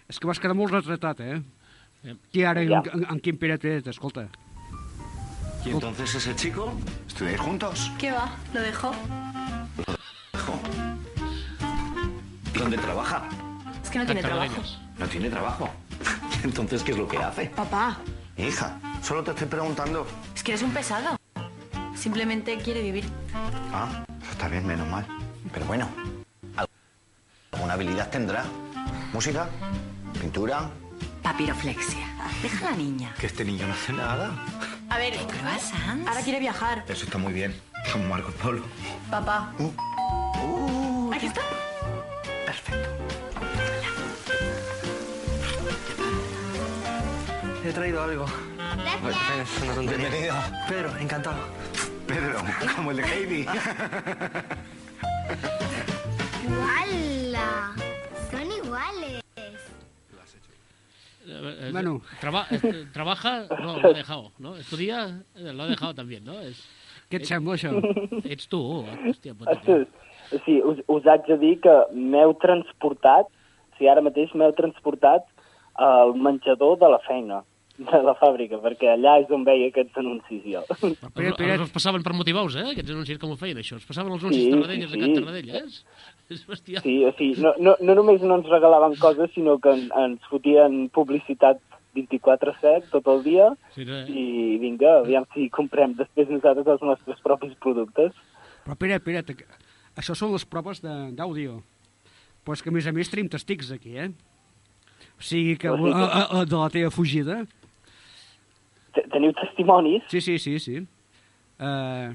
Speaker 1: és que vas quedar molt retratat, eh?
Speaker 4: Eh.
Speaker 1: Qui ara, en,
Speaker 6: Ja.
Speaker 1: en, en Quim Pérez Pérez, escolta.
Speaker 9: ¿Y entonces ese chico? ¿Estudiáis juntos?
Speaker 8: ¿Qué va? ¿Lo dejó?
Speaker 9: ¿Dónde trabaja?
Speaker 8: Es que no tiene trabajo.
Speaker 9: No tiene trabajo. Entonces, ¿qué es lo que hace?
Speaker 8: Papá,
Speaker 9: Hija, solo te estoy preguntando.
Speaker 8: es que eres un pesado. Simplemente quiere vivir.
Speaker 9: Ah, está bien, menos mal. Pero bueno, alguna habilidad tendrá. ¿Música? ¿Pintura?
Speaker 8: Papiroflexia. Deja a la niña.
Speaker 9: Que este niño no hace nada.
Speaker 8: A ver, ahora quiere viajar.
Speaker 9: Eso está muy bien. Como Marco Polo.
Speaker 8: Papá.
Speaker 9: Uh,
Speaker 8: Aquí está.
Speaker 9: perfecto.
Speaker 10: He traído algo.
Speaker 9: Es una tontería. Bienvenido.
Speaker 10: Pedro, encantado.
Speaker 9: Pedro, como el de Heidi.
Speaker 4: Eh, eh,
Speaker 1: Bueno.
Speaker 4: traba- eh, trabaja, no, lo ha dejado, ¿no? Estudia, eh, lo ha dejado también, ¿no? És,
Speaker 1: Què et sembla, això?
Speaker 4: ets tu, hòstia, puta,
Speaker 6: Ostres, sí, us, us haig de dir que m'heu transportat, o sigui, ara mateix m'heu transportat al menjador de la feina, de la fàbrica, perquè allà és on veia aquests anuncis jo.
Speaker 1: Però, Pere,
Speaker 4: Els, passaven per motivar-vos, eh? Aquests anuncis com ho feien, això. Els passaven els anuncis
Speaker 6: Sí,
Speaker 4: sí, Tarradellas
Speaker 6: sí,
Speaker 4: a Can
Speaker 6: sí.
Speaker 4: És bestial.
Speaker 6: Sí, o sigui, no, no, no només no ens regalaven coses, sinó que en, ens fotien publicitat 24-7 tot el dia
Speaker 4: Sí, no, eh?
Speaker 6: i vinga, aviam si comprem després nosaltres els nostres propis productes.
Speaker 1: però Pere, Pere, te- això són les proves de- d'àudio. Però és que, a més a més, tenim testics aquí, eh? O sigui que
Speaker 6: O sigui que-
Speaker 1: a, a, a, de la teva fugida...
Speaker 6: Te- Teniu testimonis?
Speaker 1: Sí, sí, sí, sí. Uh,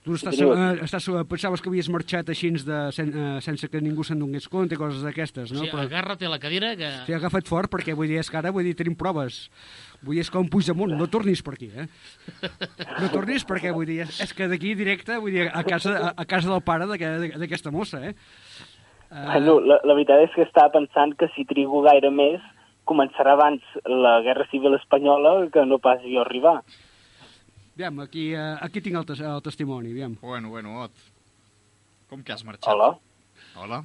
Speaker 1: Tu estàs, eh, estàs, pensaves que havies marxat així de, sen, eh, sense que ningú se'n donés compte, coses d'aquestes, no?
Speaker 4: No? O sigui, agarra't a la cadira que...
Speaker 1: T'he agafat fort perquè vull dir, és que ara vull dir, tenim proves. Vull dir, és com Puigdemont, no tornis per aquí, eh? No tornis perquè, vull dir, és, és que d'aquí directe, vull dir, a casa, a, a casa del pare d'aquesta mossa, eh?
Speaker 6: Bueno, la, la veritat és que estava pensant que si trigo gaire més, començarà abans la Guerra Civil Espanyola que no pas jo arribar.
Speaker 1: Aviam, aquí, eh, aquí tinc el, tes el testimoni, aviam.
Speaker 11: Bueno, bueno, Ot. Com que has marxat?
Speaker 6: Hola?
Speaker 11: Hola.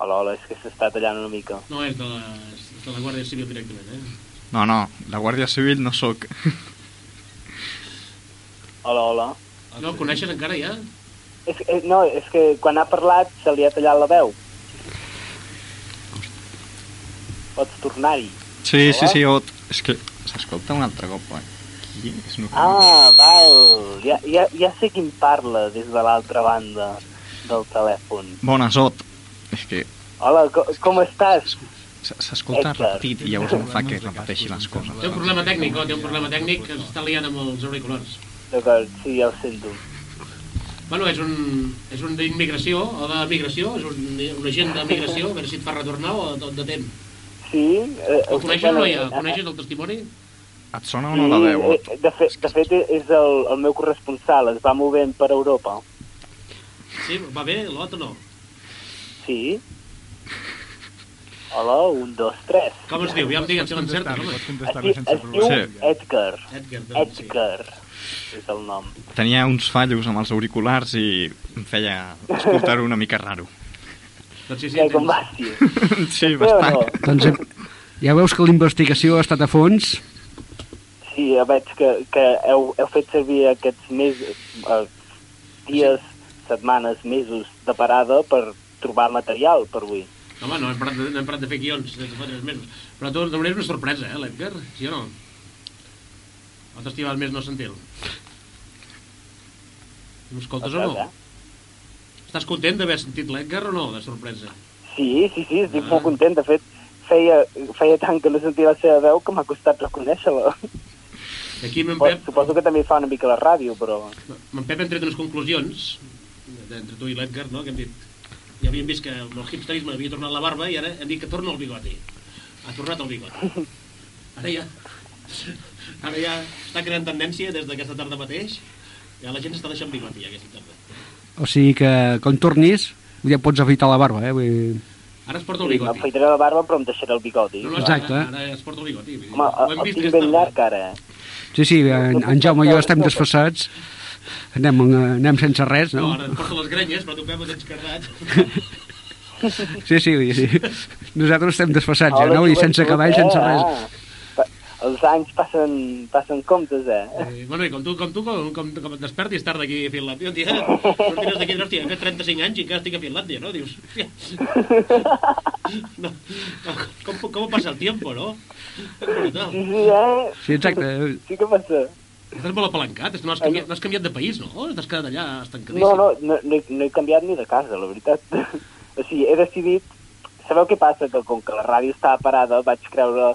Speaker 6: Hola, hola, és que s'està tallant una mica.
Speaker 4: No, és de la, és de la Guàrdia Civil directament, eh?
Speaker 11: No, no, la Guàrdia Civil no sóc.
Speaker 6: Hola, hola.
Speaker 4: No el coneixes encara, ja?
Speaker 6: És, eh, no, és que quan ha parlat se li ha tallat la veu. Pots tornar-hi.
Speaker 11: Sí, sí,
Speaker 6: Hola?
Speaker 11: sí, Ot. És que s'escolta un altre cop, eh? És normal.
Speaker 6: Ah, val. Ja, ja, ja sé qui em parla des de l'altra banda del telèfon.
Speaker 11: Bones, Ot. És que
Speaker 6: Hola, co com estàs?
Speaker 11: s'escolta repetit i llavors em fa que repeteixi les coses.
Speaker 4: Té un problema tècnic, oh, té un problema tècnic que s'està liant amb els auriculars.
Speaker 6: D'acord, sí, ja ho sento.
Speaker 4: Bueno, és un, és un d'immigració o de migració, és un, un agent de migració, a veure si et fa retornar o tot de temps.
Speaker 6: Sí? Eh,
Speaker 4: El coneixes no
Speaker 6: eh,
Speaker 4: Coneixes el testimoni?
Speaker 11: Et sona o no la veu,
Speaker 6: eh, de, fet, de fet, és el, el meu corresponsal, es va movent per Europa.
Speaker 4: Sí, va bé, l'altre no.
Speaker 6: Sí? Hola, un, dos, tres.
Speaker 4: Com es diu? Ja em digues si home.
Speaker 6: Es, diu- es diu
Speaker 11: Sí.
Speaker 6: Edgar.
Speaker 4: Edgar, doncs, sí.
Speaker 6: Edgar és el nom.
Speaker 11: Tenia uns fallos amb els auriculars i em feia escoltar-ho una mica raro.
Speaker 4: Doncs sí, sí, tens-.
Speaker 11: Sí, bastant.
Speaker 6: no?
Speaker 1: Doncs eh, ja veus que la investigació ha estat a fons.
Speaker 6: Sí, ja veig que, que heu, heu fet servir aquests mesos, eh, dies, setmanes, mesos de parada per trobar material per avui.
Speaker 4: Home, no hem parat de, no hem parat de fer guions des de fa tres mesos. Però tu donaries una sorpresa, eh, l'Edgar? Sí o no? O t'estimes més no sentir-lo? M'escoltes o no?
Speaker 6: Ostres,
Speaker 4: Estàs content d'haver sentit l'Edgar o no, de sorpresa?
Speaker 6: Sí, sí, sí, estic
Speaker 4: Ah.
Speaker 6: molt content. De fet, feia, feia tant que no sentia la seva veu que m'ha costat reconèixer-la.
Speaker 4: Aquí
Speaker 6: Suposo,
Speaker 4: Pep,
Speaker 6: suposo que també fa una mica la ràdio, però...
Speaker 4: m'en Pep hem tret unes conclusions entre tu i l'Edgar, no?, que hem dit ja havíem vist que el hipsterisme havia tornat la barba i ara hem dit que torna el bigoti. Ha tornat el bigoti. Ara ja... Ara ja està creant tendència des d'aquesta tarda mateix. Ja la gent està deixant bigoti ja aquesta tarda.
Speaker 1: O sigui que quan tornis ja pots afaitar la barba, eh? Vull dir...
Speaker 4: Ara es porta el
Speaker 6: Sí,
Speaker 4: bigoti.
Speaker 6: M'afaitaré la barba però em deixaré el bigoti.
Speaker 4: No, no,
Speaker 1: Exacte.
Speaker 4: Ara, ara es porta el bigoti.
Speaker 6: Home,
Speaker 4: ho hem
Speaker 6: el
Speaker 4: vist
Speaker 6: tinc
Speaker 4: aquesta
Speaker 6: ben llarg ara?
Speaker 1: Sí, sí, en, en Jaume i jo estem desfassats. Anem, eh, anem sense res,
Speaker 4: No,
Speaker 1: no?
Speaker 4: ara et porta les grenyes, però ho tens cardat.
Speaker 1: Sí, sí, sí. Nosaltres estem desfassats, ja, no? I sense cavall,
Speaker 6: eh?
Speaker 1: sense res.
Speaker 6: Els anys passen, passen comptes, eh?
Speaker 4: Eh, bueno, i com tu, com tu, com, com, com et despertis tard d'aquí a Finlàndia, un dia sortiràs d'aquí, hòstia, he fet 35 anys i que estic a Finlàndia, no? Dius, hòstia, no, no, com, com passa el tiempo, no?
Speaker 6: Sí, eh?
Speaker 1: Sí, exacte.
Speaker 6: Sí que passa.
Speaker 4: Estàs molt apalancat, és que no has canviat, no has canviat de país, no? T'has quedat allà estancadíssim.
Speaker 6: No, no, no, no, he, no he canviat ni de casa, la veritat. o sigui, he decidit... Sabeu què passa? Que com que la ràdio estava parada, vaig creure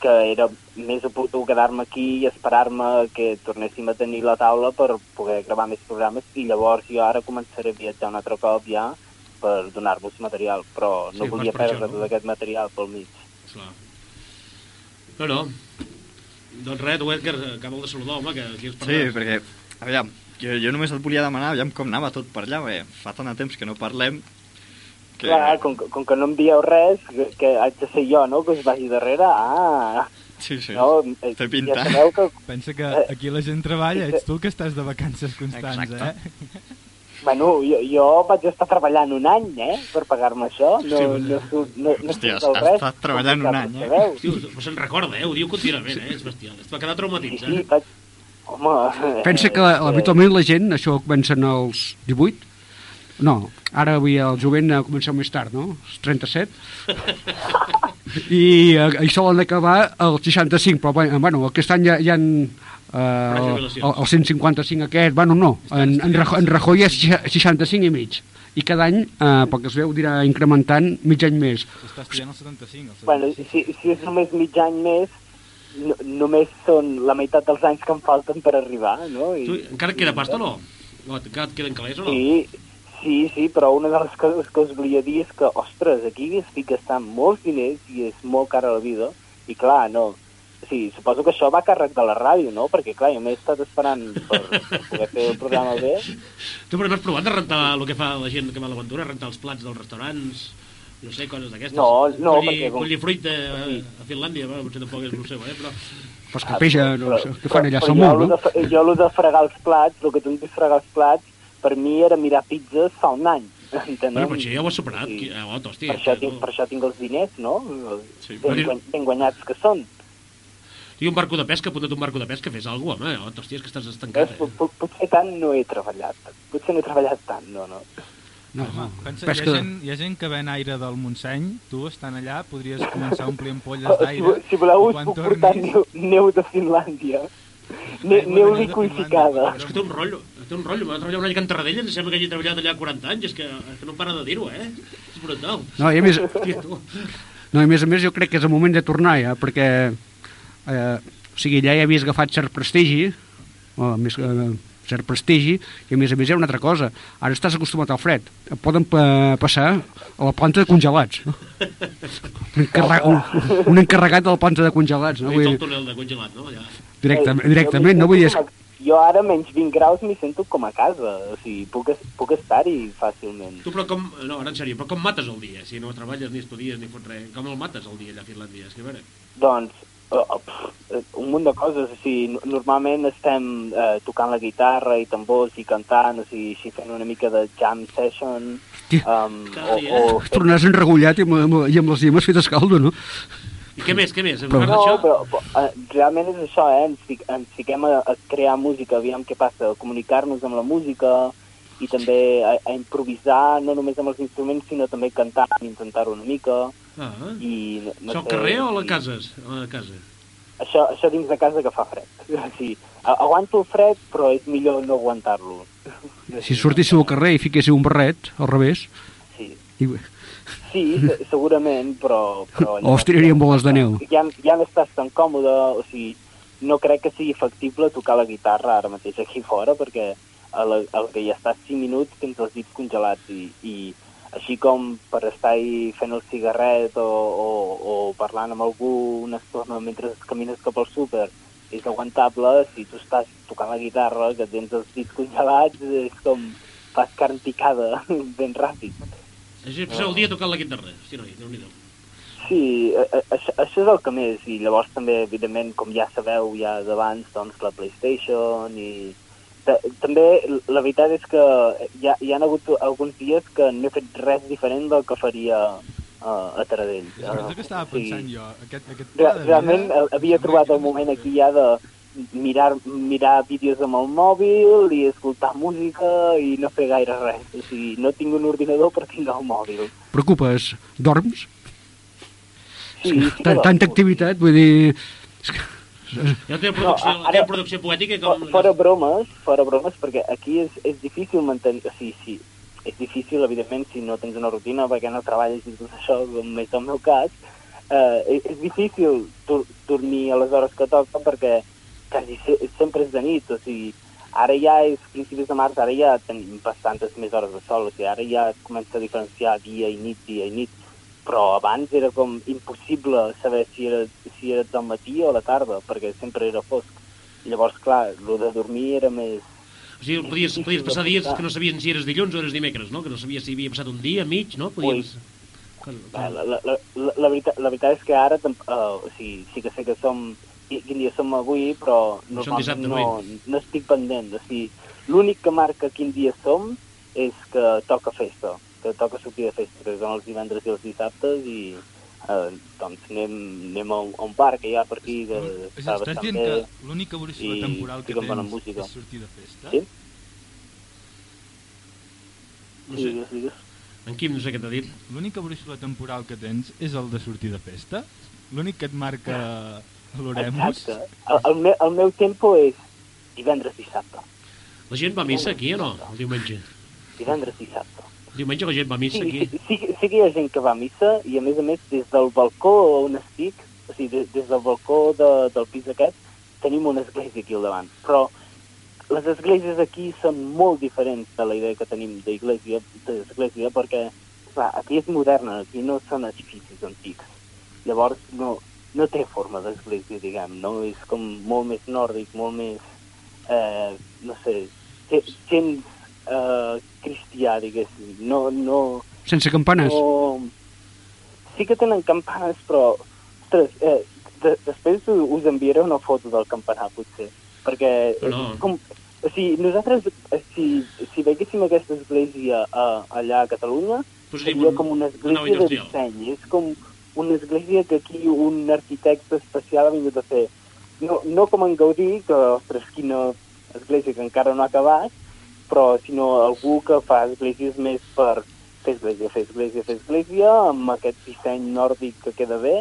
Speaker 6: que era més oportú quedar-me aquí i esperar-me que tornéssim a tenir la taula per poder gravar més programes i llavors jo ara començaré a viatjar un altre cop ja per donar-vos material, però no
Speaker 4: Sí,
Speaker 6: volia
Speaker 4: vas per això,
Speaker 6: perdre
Speaker 4: no?
Speaker 6: tot aquest material pel mig.
Speaker 4: Clar. No, no. Doncs res, tu, Edgar, acabo de saludar, home, que aquí és
Speaker 11: Sí, perquè, aviam, jo, jo només et volia demanar, aviam com anava tot per allà, perquè fa tant de temps que no parlem, que...
Speaker 6: Clar, com, com que no em dieu res, que, que haig de ser jo, no?, que us vagi darrere, ah...
Speaker 11: Sí, sí,
Speaker 6: no, eh,
Speaker 11: té
Speaker 6: Ja
Speaker 11: pinta.
Speaker 6: sabeu que
Speaker 5: Pensa que
Speaker 6: Eh,
Speaker 5: aquí la gent treballa, ets tu que estàs de vacances constants,
Speaker 11: Exacte.
Speaker 5: eh?
Speaker 6: Bueno, jo, jo vaig estar treballant un any, eh, per pagar-me això. No,
Speaker 4: Sí,
Speaker 6: no, surt, no, no
Speaker 11: Hòstia, has
Speaker 6: res.
Speaker 11: estat treballant un
Speaker 6: ja
Speaker 11: any, eh?
Speaker 4: Diu, però se'n recorda, eh? Ho diu contínuament, eh? És bestial. Es va quedar
Speaker 6: Sí,
Speaker 4: traumatitzat.
Speaker 6: sí, vaig... Home...
Speaker 1: Pensa que
Speaker 6: eh,
Speaker 1: habitualment la gent, això comencen als 18, no, ara avui el jovent ha començat més tard, no? Els 37. I, eh, i solen acabar als 65, però bueno, aquest any ja, ja han... Eh, el, el, el 155 aquest, bueno, no, en, en, Rajoy, en Rajoy és 65 i mig. I cada any, eh, pel que es veu, dirà incrementant mig any més.
Speaker 5: Està estudiant el 75, el 75.
Speaker 6: Bueno, si, si és només mig any més, no, només són la meitat dels anys que em falten per arribar, no? I,
Speaker 4: Tu, encara queda pasta o no? no encara et queden calés o no?
Speaker 6: Sí, sí, sí, però una de les coses que us volia dir és que, ostres, aquí estic gastant molts diners i és molt cara la vida, i clar, no, sí, suposo que això va a càrrec de la ràdio, no? Perquè, clar, jo m'he estat esperant per, per poder fer el programa bé.
Speaker 4: Tu però no has provat de rentar el que fa la gent que va a l'aventura, rentar els plats dels restaurants, no sé, coses d'aquestes.
Speaker 6: No, no,
Speaker 4: collir,
Speaker 6: perquè com-
Speaker 4: Collir fruita a, a Finlàndia, bueno, potser tampoc és el seu, eh? Però...
Speaker 1: Pues que peix, no sé, què fan allà?
Speaker 6: Però
Speaker 1: Són
Speaker 6: jo,
Speaker 1: molt,
Speaker 6: lo
Speaker 1: no?
Speaker 6: jo lo de fregar els plats, el que tu em dius fregar els plats, per mi era mirar pizzas fa un any. Enteneu?
Speaker 4: Bueno, però això ja ho has superat, sí. ja, oh, hòstia.
Speaker 6: per, això tinc, per això tinc els diners, no?
Speaker 4: Sí,
Speaker 6: ben, guany, ben guanyats que són.
Speaker 4: I un barco de pesca, apunta't un barco de pesca, fes alguna cosa, home, oh, hòstia, és que estàs estancat, eh?
Speaker 6: Pot- Potser tant no he treballat. Potser no he treballat tant, no, no.
Speaker 1: No,
Speaker 5: Home, pensa,
Speaker 1: Pesca
Speaker 5: hi, ha gent, hi ha gent que ven aire del Montseny, tu estant allà podries començar a omplir ampolles
Speaker 6: Si,
Speaker 5: d'aire
Speaker 6: si voleu
Speaker 5: i
Speaker 6: us puc portar
Speaker 5: tornis...
Speaker 6: neu, neu de Finlàndia. Ne, neu liquificada.
Speaker 4: És que té un rotllo, té un rotllo. Va treballar un any a Can Tarradella, em sembla que hagi treballat allà 40 anys, és que, és que no para de dir-ho, eh? És brutal.
Speaker 1: No, i a més-. No, i a més a més jo crec que és el moment de tornar ja, perquè eh, o sigui, allà ja havies agafat cert prestigi, o més, eh, cert prestigi, i a més a més hi ha una altra cosa, ara estàs acostumat al fred, et poden pa passar a la planta de congelats. No? Un, encarregat, un, un encarregat de la planta de congelats. No? Vull
Speaker 4: el túnel de congelat, no? Ja.
Speaker 1: directament, directament no vull dir...
Speaker 6: Jo ara, menys 20 graus, m'hi sento com a casa. O sigui, puc, puc estar-hi fàcilment.
Speaker 4: Tu, però com... No, ara en sèrio, però com mates el dia? Si no treballes ni estudies ni fots res, com el mates el dia allà a Finlàndia? És que a veure...
Speaker 6: Doncs, uh, pff, eh, un munt de coses. O sigui, no- normalment estem uh, tocant la guitarra i tambors i cantant, o sigui, així fent una mica de jam session. Um, o, o
Speaker 1: Tornaràs enregullat i amb, amb, i amb les llimes fetes caldo, no?
Speaker 4: I què més, què més?
Speaker 1: Però-.
Speaker 6: No,
Speaker 4: Això?
Speaker 6: però, però eh, realment és això, eh? Ens, fic, ens fiquem a, a crear música, aviam què passa, a comunicar-nos amb la música i també a, a improvisar, no només amb els instruments, sinó també cantar, intentar-ho una mica.
Speaker 4: Ah,
Speaker 6: I, no, no
Speaker 4: Això al carrer o a la casa? A la casa.
Speaker 6: Això, això dins de casa que fa fred. Sí, aguanto el fred, però és millor no aguantar-lo.
Speaker 1: Si sortíssiu al carrer i fiquéssiu un barret, al revés,
Speaker 6: Sí.
Speaker 1: i,
Speaker 6: Sí, se- segurament, però... però
Speaker 1: o us tiraríem boles de neu.
Speaker 6: ja, ja no estàs tan còmode, o sigui, no crec que sigui factible tocar la guitarra ara mateix aquí fora, perquè el, el que ja estàs 5 minuts tens els dits congelats i, i així com per estar ahí fent el cigarret o, o, o parlant amb algú una estona mentre camines cap al súper és aguantable, si tu estàs tocant la guitarra, que tens els dits congelats, és com fas carn picada ben ràpid.
Speaker 4: Així passeu el dia tocant la guitarra. Hosti, noi, déu nhi
Speaker 6: Sí, això, això és el que més, i llavors també, evidentment, com ja sabeu ja d'abans, doncs la PlayStation i... Ta- També la veritat és que hi ha, hi ha hagut alguns dies que no he fet res diferent del que faria uh, a Taradell.
Speaker 5: És el que estava
Speaker 6: Sí.
Speaker 5: pensant jo. Aquest, aquest
Speaker 6: Re
Speaker 5: pla de
Speaker 6: realment
Speaker 5: vida...
Speaker 6: havia trobat el moment aquí ja de mirar, mirar vídeos amb el mòbil i escoltar música i no fer gaire res. O sigui, no tinc un ordinador però tinc el mòbil.
Speaker 1: Preocupes? Dorms?
Speaker 6: Sí, sí que
Speaker 1: tanta activitat, vull dir...
Speaker 4: Ja té producció,
Speaker 6: No, ara-
Speaker 4: té producció poètica com...
Speaker 6: Fo- Fora bromes, fora bromes, perquè aquí és, és difícil mantenir... O sigui, sí, és difícil, evidentment, si no tens una rutina, perquè no treballes i tot això, com és el meu cas, eh, és, és difícil dormir a les hores que toca perquè quasi se sempre és de nit, o sigui, ara ja és principis de març, ara ja tenim bastantes més hores de sol, o sigui, ara ja es comença a diferenciar dia i nit, dia i nit, però abans era com impossible saber si era, si era del matí o la tarda, perquè sempre era fosc. I llavors, clar, el de dormir era més...
Speaker 4: O sigui, podies, podies passar dies que no sabien si eres dilluns o eres dimecres, no? Que no sabies si havia passat un dia, mig, no? Podies...
Speaker 6: La, la, la, la, la, veritat, la veritat és que ara uh, o sigui, sí que sé que som quin dia som avui, però
Speaker 4: Som
Speaker 6: normalment no, no estic pendent. O sigui, l'únic que marca quin dia som és que toca festa, que toca sortir de festa, que són els divendres i els dissabtes i eh, doncs anem, anem a un, a un bar que hi ha per aquí
Speaker 5: És,
Speaker 6: està
Speaker 5: estàs dient que l'única evolució temporal que tens és sortir de festa?
Speaker 6: Sí?
Speaker 4: No sé.
Speaker 6: Digues, digues.
Speaker 4: En Quim no sé què t'ha dit.
Speaker 5: L'única brúixola temporal que tens és el de sortir de festa? L'únic que et marca l'Oremus?
Speaker 6: Exacte. El, el, meu, el meu tempo és divendres dissabte.
Speaker 4: La gent va a missa aquí o no? El diumenge.
Speaker 6: Divendres dissabte.
Speaker 4: El diumenge la gent va a missa
Speaker 6: Sí,
Speaker 4: aquí.
Speaker 6: sí, sí, sí que hi ha gent que va a missa i a més a més des del balcó on estic o sigui, des, des del balcó de, del pis aquest tenim una església aquí al davant, però les esglésies aquí són molt diferents de la idea que tenim d'església, d'església perquè clar, aquí és moderna, aquí no són edificis antics. Llavors no, no té forma d'església, diguem, no? És com molt més nòrdic, molt més, eh, no sé, ge- gens eh, cristià, diguéssim. No, no,
Speaker 1: Sense campanes?
Speaker 6: no... Sí que tenen campanes, però... Ostres, eh, de, després us enviaré una foto del campanar, potser, perquè...
Speaker 4: No.
Speaker 6: és Com, o sigui, nosaltres, eh, si, si veiéssim aquesta església eh, allà a Catalunya,
Speaker 4: Posaríem
Speaker 6: seria
Speaker 4: un-
Speaker 6: com una església de disseny. És com una església que aquí un arquitecte especial ha vingut a fer. No, no com en Gaudí, que, ostres, quina església que encara no ha acabat, però sinó algú que fa esglésies més per fer església, fer església, fer església, amb aquest disseny nòrdic que queda bé,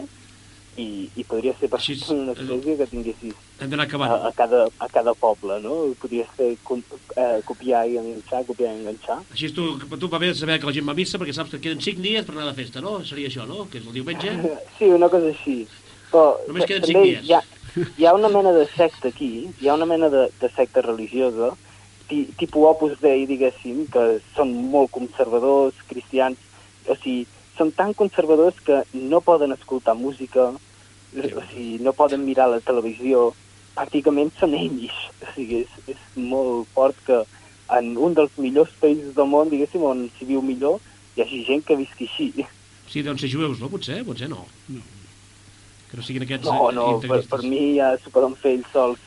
Speaker 6: i, i podria ser per una església que tinguessis
Speaker 4: Hem d'anar acabant.
Speaker 6: a, a, cada, a cada poble, no? Podria ser com, eh, copiar i enganxar, copiar i enganxar.
Speaker 4: Així tu, tu va bé saber que la gent va a missa perquè saps que queden 5 dies per anar de festa, no? Seria això, no? Que és el diumenge.
Speaker 6: Sí, una cosa així. Però
Speaker 4: Només queden
Speaker 6: també
Speaker 4: cinc dies.
Speaker 6: Hi ha, hi ha una mena de secta aquí, hi ha una mena de, de secta religiosa, ti, tipus Opus Dei, diguéssim, que són molt conservadors, cristians, o sigui, són tan conservadors que no poden escoltar música, o sigui, no poden mirar la televisió, pràcticament són ells. O sigui, és, és molt fort que en un dels millors països del món, diguéssim, on s'hi viu millor, hi hagi gent que visqui així.
Speaker 4: Sí, deuen ser jueus, no? Potser, potser no. no. Que no siguin aquests...
Speaker 6: No,
Speaker 4: eh,
Speaker 6: no, per,
Speaker 4: integristes.
Speaker 6: per mi ja s'ho poden fer ells sols.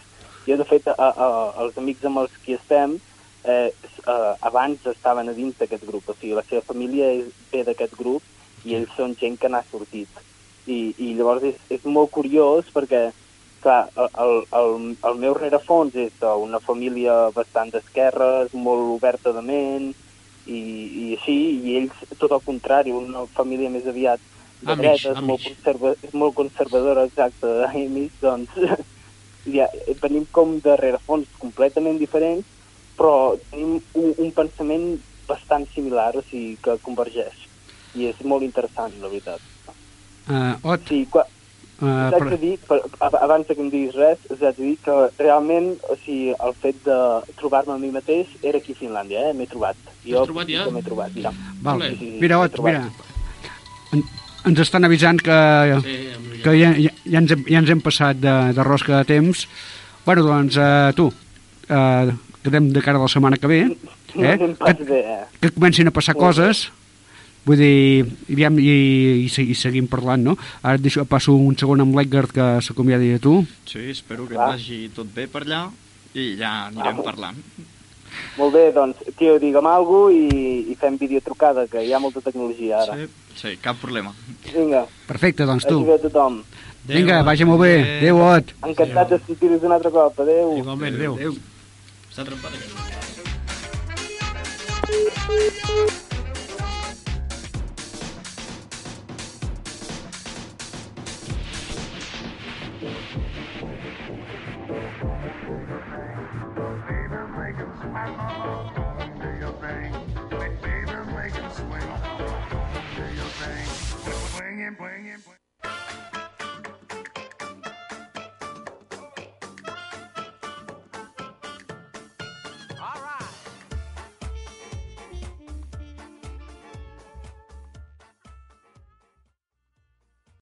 Speaker 6: Jo, de fet, a, a, els amics amb els que estem, eh, s- eh, abans estaven a dins d'aquest grup, o sigui, la seva família és, ve d'aquest grup i ells són gent que n'ha sortit. I, I llavors és, és molt curiós perquè, clar, el, el, el, meu rerefons és d'una família bastant d'esquerres, molt oberta de ment, i, i així, i ells, tot el contrari, una família més aviat de
Speaker 4: Amish,
Speaker 6: dretes, molt,
Speaker 4: Amish.
Speaker 6: conserva, molt conservadora, exacte, Amish, doncs ja, venim com de rerefons completament diferents, però tenim un, un pensament bastant similar, o sigui, que convergeix. I és molt interessant, la veritat.
Speaker 1: Uh, Ot,
Speaker 6: Sí, qua,
Speaker 1: uh,
Speaker 6: haig de dir, per, ab- abans de que em diguis res, us haig de dir que realment, o sigui, el fet de trobar-me a mi mateix era aquí a Finlàndia, eh? M'he trobat. Jo
Speaker 4: T'has trobat ja?
Speaker 6: sí que M'he trobat, ja.
Speaker 1: Val.
Speaker 6: Sí, sí, sí,
Speaker 1: Mira, Ot,
Speaker 6: trobat.
Speaker 1: mira, en, ens estan avisant que,
Speaker 4: Sí,
Speaker 1: que ja, ja, ja, ens hem, ja ens hem passat de, de rosca de temps. Bueno, doncs, uh, tu, uh, quedem de cara a la setmana que ve,
Speaker 6: No
Speaker 1: eh?
Speaker 6: anem pas bé, eh?
Speaker 1: que comencin a passar
Speaker 6: bé.
Speaker 1: coses, vull dir, i, aviam, i, i, i seguim parlant, no? Ara et deixo, passo un segon amb l'Edgar que s'acomiadi de tu.
Speaker 11: Sí, espero que
Speaker 6: Clar.
Speaker 11: vagi tot bé per allà i ja anirem parlant.
Speaker 6: Molt bé, doncs, tio, digue'm alguna cosa i, i fem videotrucada, que hi ha molta tecnologia ara.
Speaker 11: Sí, sí, cap problema.
Speaker 6: Vinga,
Speaker 1: Perfecte, doncs tu.
Speaker 6: bé a tothom.
Speaker 1: Vinga, vagi molt bé. Adéu, Ot.
Speaker 6: Encantat de sentir-vos un altre cop. Adéu.
Speaker 4: Igualment, adéu.
Speaker 1: Adéu.
Speaker 4: Està trempat aquest.
Speaker 12: Swing it, swing it.